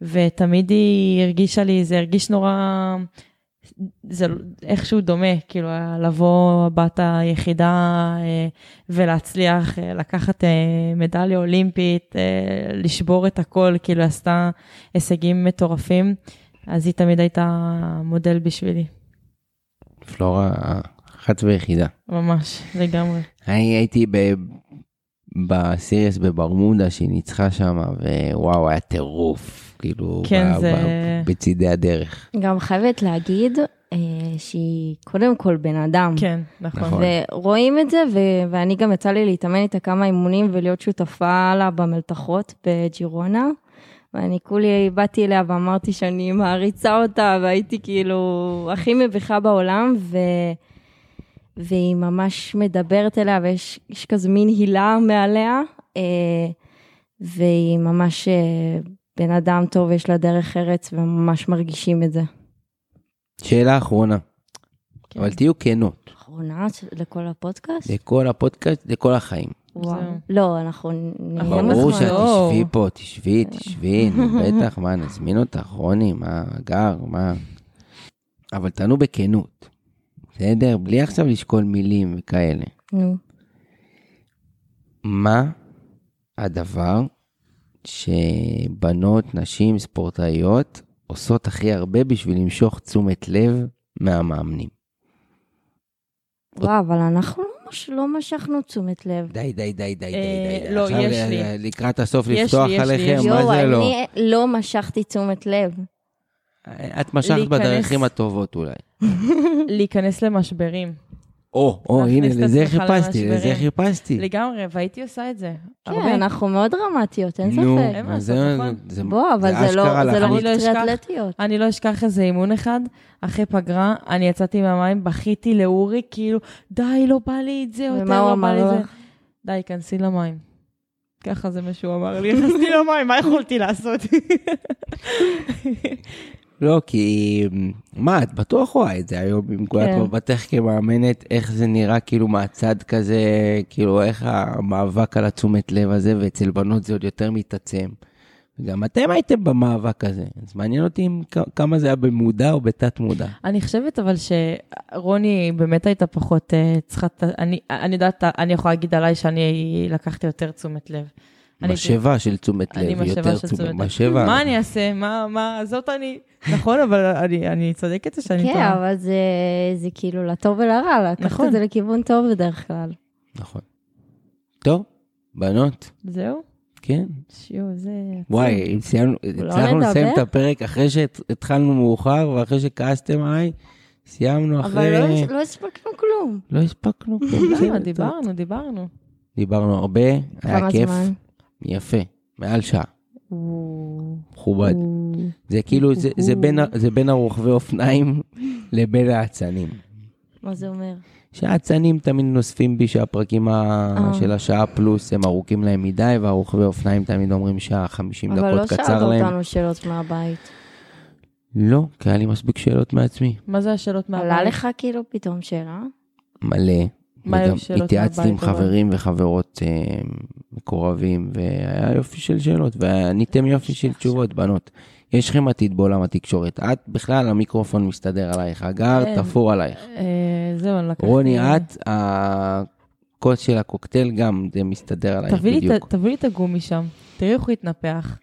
ותמיד היא הרגישה לי, זה הרגיש נורא, זה איכשהו דומה, כאילו לבוא הבת היחידה אה, ולהצליח אה, לקחת אה, מדליה אולימפית, אה, לשבור את הכל, כאילו עשתה הישגים מטורפים. אז היא תמיד הייתה מודל בשבילי, פלורה אחת ויחידה. ממש, לגמרי. אני הייתי ב... בסיריוס בברמודה שהיא ניצחה שם, ווואו, היה טירוף, כאילו, כן, ב... זה- ב... בצידי הדרך. גם חייבת להגיד אה, שהיא קודם כל בן אדם. כן, נכון. נכון. ורואים את זה, ו- ואני גם יצא לי להתאמן איתה כמה אימונים ולהיות שותפה לה במלתחות בג'ירונה. ואני כולי באתי אליה ואמרתי שאני מעריצה אותה, והייתי כאילו הכי מביכה בעולם, ו... והיא ממש מדברת אליה, ויש יש כזה מין הילה מעליה, אה, והיא ממש אה, בן אדם טוב, יש לה דרך ארץ, וממש מרגישים את זה. שאלה אחרונה, כן. אבל תהיו כנות, אחרונה לכל הפודקאסט? לכל הפודקאסט, לכל החיים. וואו. לא, אנחנו נהיה ברור בזמן. שאת לא. תשבי פה, תשבי, תשבי, בטח, מה, נזמין אותך, רוני, מה, גר, מה... אבל תענו בכנות, בסדר? בלי עכשיו לשקול מילים וכאלה. נו. מה הדבר שבנות, נשים, ספורטאיות, עושות הכי הרבה בשביל למשוך תשומת לב מהמאמנים? וואו, אבל אנחנו לא מש- לא משכנו תשומת לב. די, די, די, די, די, אה, די. לא, עכשיו יש לי. ל- לקראת הסוף לפתוח עליכם. מה זה לא? אני לא משכתי תשומת לב. את משכת בדרכים הטובות אולי. להיכנס למשברים. או, או, הנה, את לזה חיפשתי, לזה. חיפשתי. לגמרי, והייתי עושה את זה. כן. אנחנו מאוד דרמטיות, אין נו, ספק. זה- לעשות, נכון? זה- בוא, אבל זה לא זה לא אני לא אשכח. טריאטלטיות. אני לא אשכח איזה אימון אחד, אחרי פגרה, אני יצאתי מהמים, בכיתי לאורי, כאילו, די, לא בא לי את זה יותר, ומה הוא לא בא לי אמר זה. די, כנסי למים. ככה זה מה שהוא אמר לי, נכנסתי למים, מה יכולתי לעשות? לא, כי... מה, את בטוח רואה את זה היום מנקודת כן. מבטך כמאמנת, איך זה נראה כאילו מהצד כזה, כאילו איך המאבק על התשומת לב הזה, ואצל בנות זה עוד יותר מתעצם. וגם אתם הייתם במאבק הזה, אז מעניין אותי אם כמה זה היה במודע או בתת מודע. אני חושבת אבל שרוני באמת הייתה פחות אה, צריכה, אני, אני יודעת, אני יכולה להגיד עליי שאני לקחתי יותר תשומת לב. אני- משאבה של תשומת אני לב, משאבה יותר של תשומת לב. משאבה. מה אני אעשה? מה, מה, זאת אני, נכון, אבל אני, אני צודקת שאני כן, טועה. אבל זה זה כאילו לטוב ולרע, לקחת נכון. את זה לכיוון טוב בדרך כלל. נכון. טוב, בנות, זהו? כן. שיו, זה... וואי, אם סיימנו, לא הצלחנו לסיים? את הפרק אחרי שהתחלנו מאוחר ואחרי שכעסתם עליי, סיימנו אבל אחרי... לא- לא הספקנו כלום. לא הספקנו. כלום. דיברנו, דיברנו. דיברנו הרבה, היה כמה כיף, זמן? יפה, מעל שעה. מכובד. זה כאילו, זה- זה בין ה- זה בין הרוכבי אופניים לבין האצנים. מה זה אומר? שהאצנים תמיד נוספים בי שהפרקים ה- אה. של השעה פלוס הם ארוכים להם מדי, והרוכבי אופניים תמיד אומרים שעה 50 אבל לא דקות קצר שאלת להם. אותנו שאלות מהבית. לא, כי היה לי מספיק שאלות מעצמי. מה זה השאלות מהבית? עלה לך כאילו פתאום שאלה? מלא. מה היו שאלות התייעצתי עם? חברים וחברות אה, מקורבים, והיה יופי של שאלות, ועניתם יופי של תשובות, בנות. יש לכם עתיד בעולם התקשורת. את בכלל, המיקרופון מסתדר עלייך. הגר, כן. תפור עלייך. אה, זהו, אני לקחתי... רוני, את, הכוס של הקוקטייל גם, זה מסתדר עלייך בדיוק. תביא לי את הגומי שם. תראי איך הוא התנפח.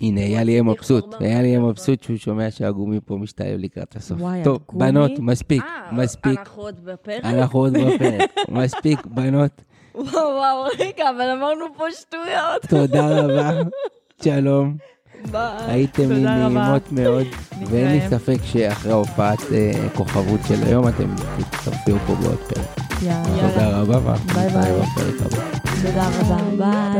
הנה, אייל יהיה מבסוט. אייל יהיה מבסוט שהוא שומע שהגומי פה משתלב לקראת הסוף. וואי, טוב, הגומי? בנות, מספיק, אה, מספיק. אנחנו עוד בפרק? אנחנו עוד בפרק. מספיק, בנות. וואו, וואו, רגע, אבל אמרנו פה שטויות. תודה רבה. שלום. ביי. הייתם לי. נעימות מאוד, ואין לי. ספק שאחרי ההופעת אה, כוכבות של היום אתם תצטרפו פה בעוד פרק. יאללה. תודה רבה, ואנחנו נתראה. בפרק הבא. תודה רבה, ביי.